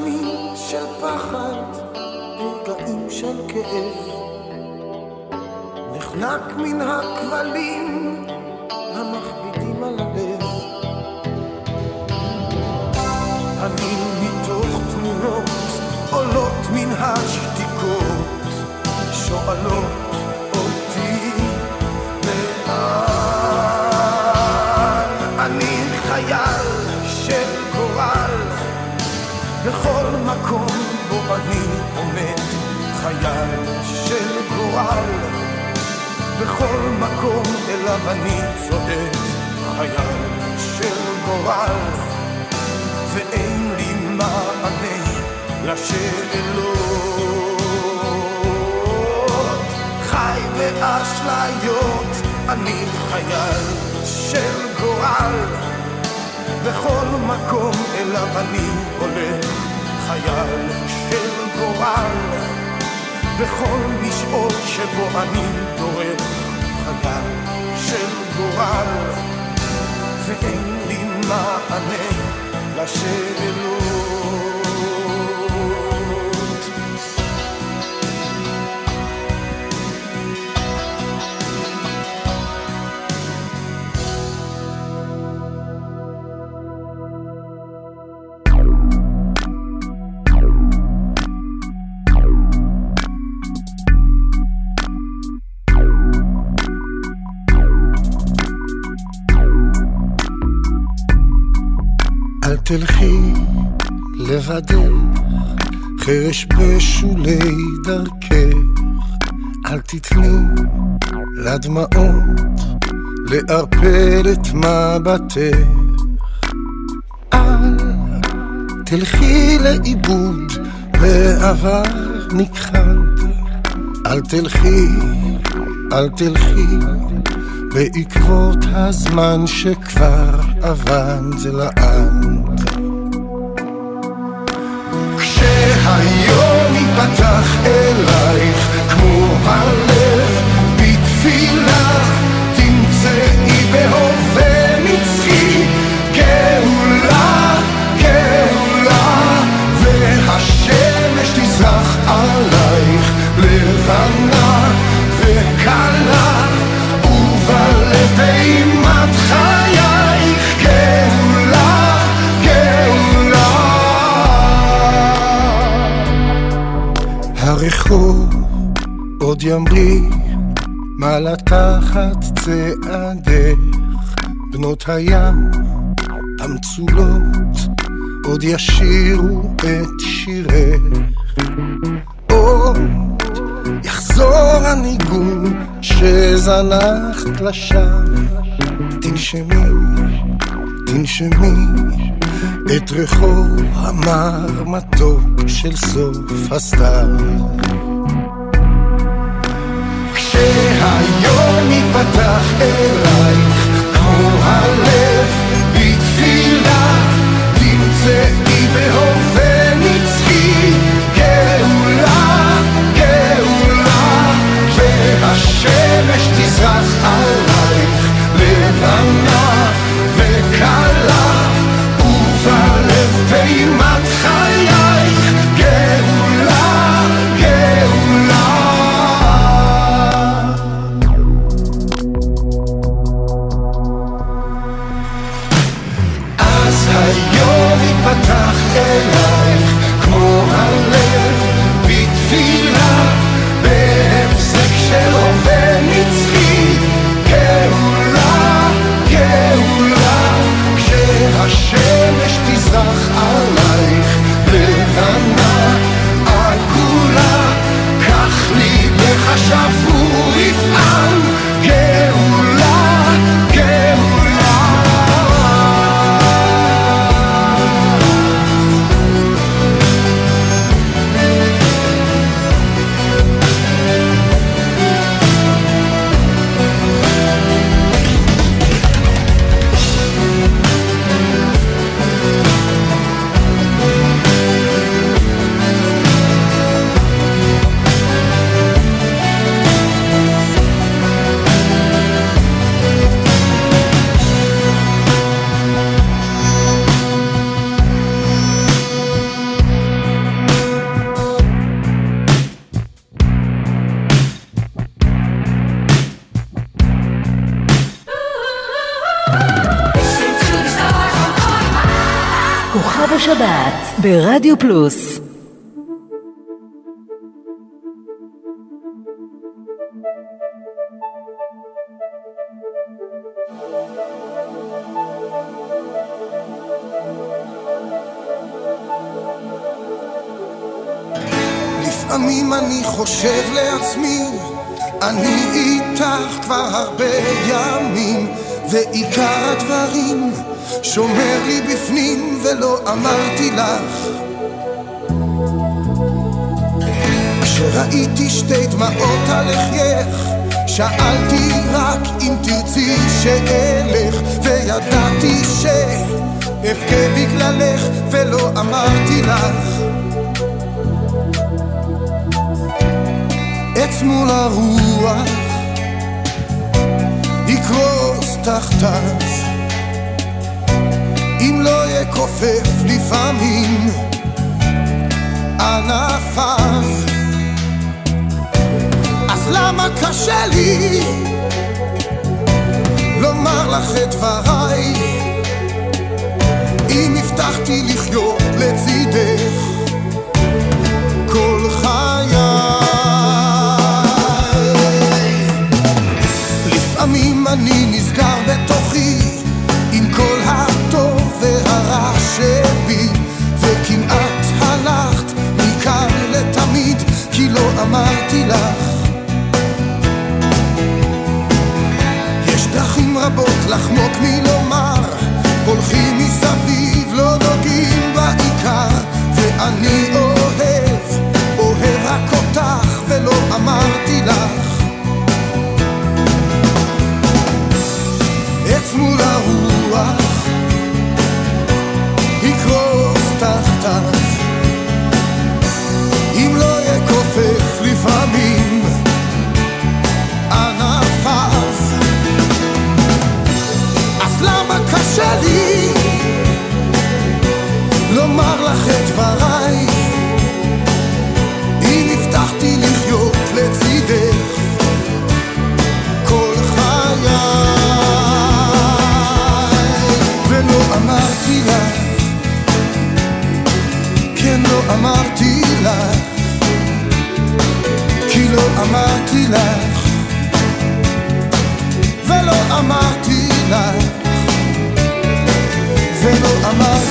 שנים של פחד, רגעים של כאב, נחנק מן הכבלים גורל בכל מקום אליו אני צועד חייל של גורל. ואין לי מענה לשאלות. חי באשליות אני חייל של גורל. בכל מקום אליו אני הולך חייל של גורל בכל משעול שבו אני דורך חייל של גורל. ואין לי מענה לשאלות אל תלכי לבדך חרש בשולי דרכך, אל תתני לדמעות לערפל את מבטך. אל תלכי לאיבוד בעבר נכחד, אל תלכי, אל תלכי בעקבות הזמן שכבר אבד לעד. ייפתח אלייך כמו הלב בתפילה הרחוב עוד ימריא מעלה תחת צעדך. בנות הים המצולות עוד ישירו את שירך. עוד יחזור הניגון שזנחת לשווא. תנשמי, תנשמי את ריחו המר מתוק של סוף הסתיו כשהיום ייפתח אלייך כמו הלב בתפילה תמצאי ברדיו פלוס לפעמים אני חושב לעצמי, אני איתך כבר הרבה ימים, ועיקר הדברים שומר לי בפנים ולא אמרתי לך. כשראיתי שתי דמעות על לחייך, שאלתי רק אם תרצי שאלך, וידעתי שאבכה בגללך ולא אמרתי לך. עץ מול הרוח יקרוס תחתיו. אם לא יכופף לפעמים ענפיו למה קשה לי לומר לך את דבריי? אם הבטחתי לחיות לצידך כל חיי. לפעמים אני נסגר בתוכי עם כל הטוב והרע שבי וכמעט הלכת מכאן אמרתי לך לחמוק מלומר. הולכים מסביב לא נוגעים בעיקר. ואני אוהב, אוהב רק אותך ולא אמרתי לך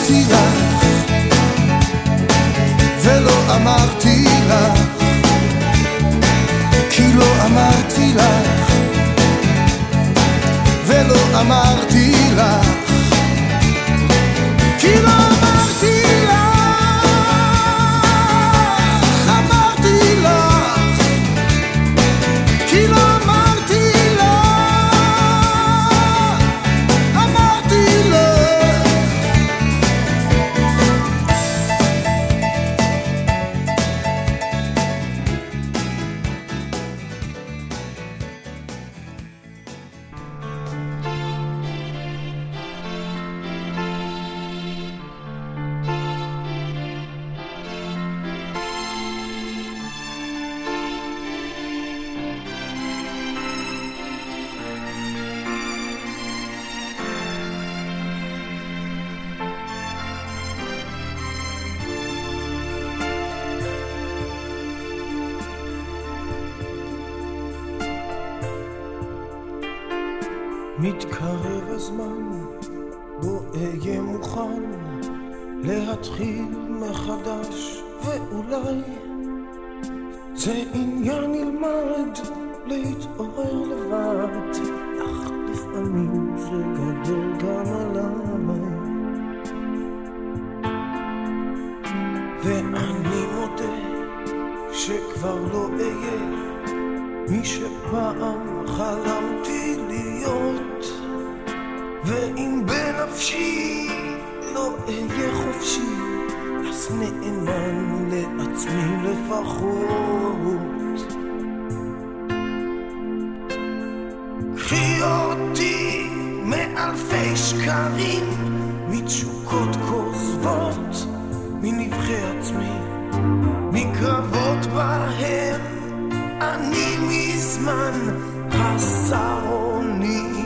אמרתי לך ולא אמרתי לך כי לא אמרתי לך ולא אמרתי לך כי לא זה עניין ילמד להתעורר לבד. אך לפעמים זה גדול גם עליי. ואני מודה שכבר לא אהיה מי שפעם חלמתי להיות. ואם בנפשי לא אהיה חופשי אז נאמן לעצמי לפחות קחי אותי מאלפי שקרים מתשוקות כוזבות מנבחי עצמי מקרבות בהם אני מזמן חסר אונים.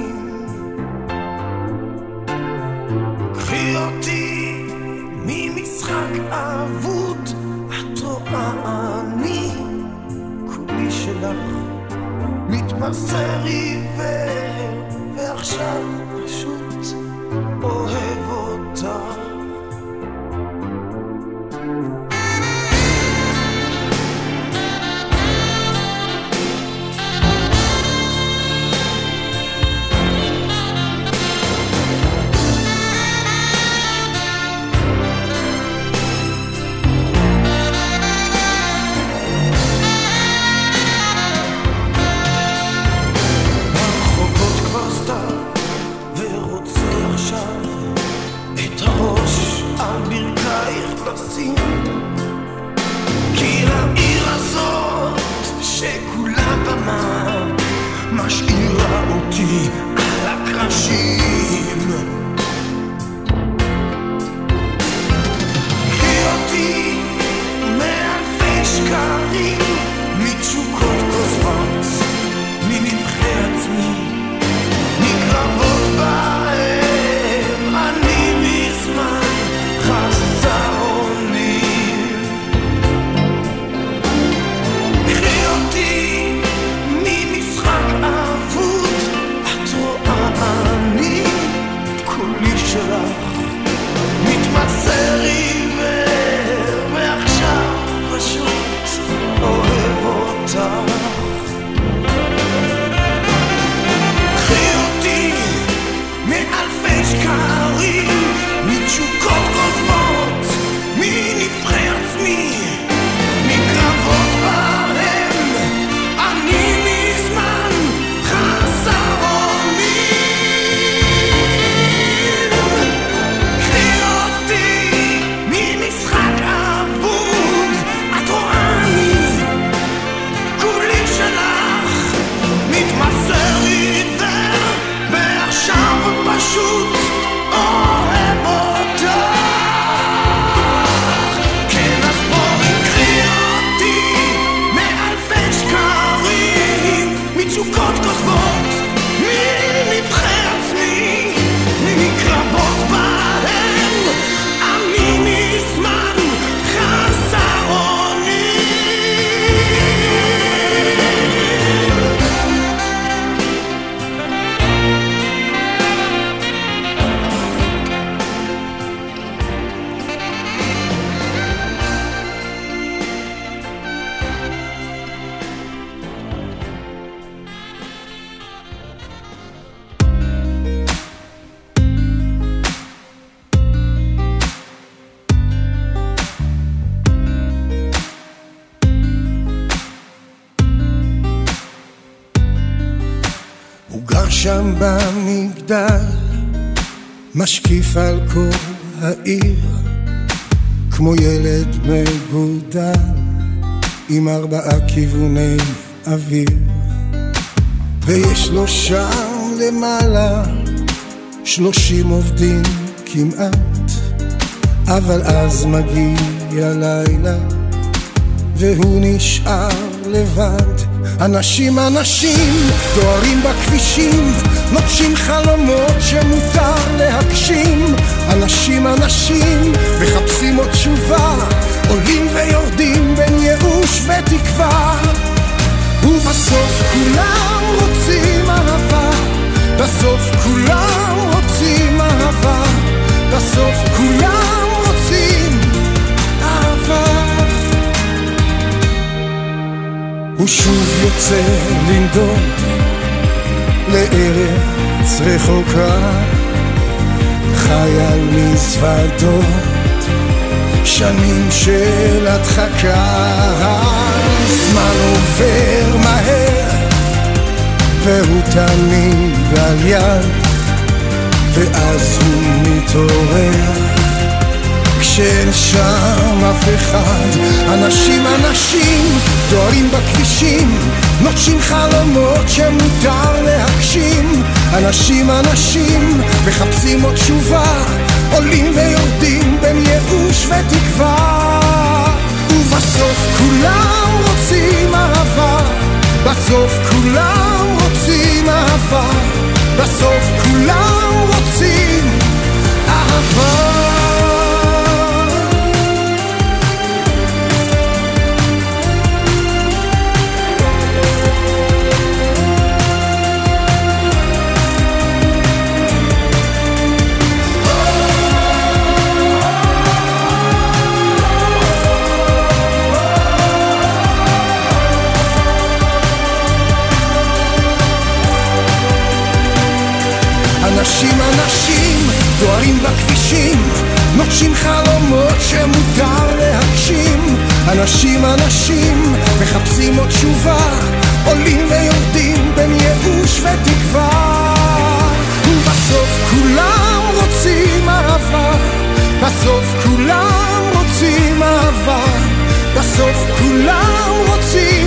שם במגדל, משקיף על כל העיר, כמו ילד מגודל, עם ארבעה כיווני אוויר. ויש לו שם למעלה שלושים עובדים כמעט, אבל אז מגיע לילה, והוא נשאר לבד. אנשים אנשים דוהרים בכבישים נוטשים חלומות שמותר להגשים. אנשים אנשים מחפשים עוד תשובה עולים ויורדים בין ייאוש ותקווה. ובסוף כולם רוצים אהבה בסוף כולם רוצים אהבה בסוף כולם הוא שוב יוצא לנדוד לארץ רחוקה, חי על מזוודות, שנים של הדחקה. הזמן עובר מהר, והוא תמיד על יד, ואז הוא מתעורר. כשאין שם אף אחד. אנשים אנשים דוהרים בכבישים נוטשים חלומות שמותר להגשים. אנשים אנשים מחפשים עוד תשובה עולים ויורדים בין ייאוש ותקווה. ובסוף כולם רוצים אהבה בסוף כולם רוצים אהבה בסוף כולם רוצים אהבה בכבישים נוטשים חלומות שמותר להגשים. אנשים אנשים מחפשים עוד תשובה עולים ויורדים בין ייאוש ותקווה. ובסוף כולם רוצים אהבה בסוף כולם רוצים אהבה בסוף כולם רוצים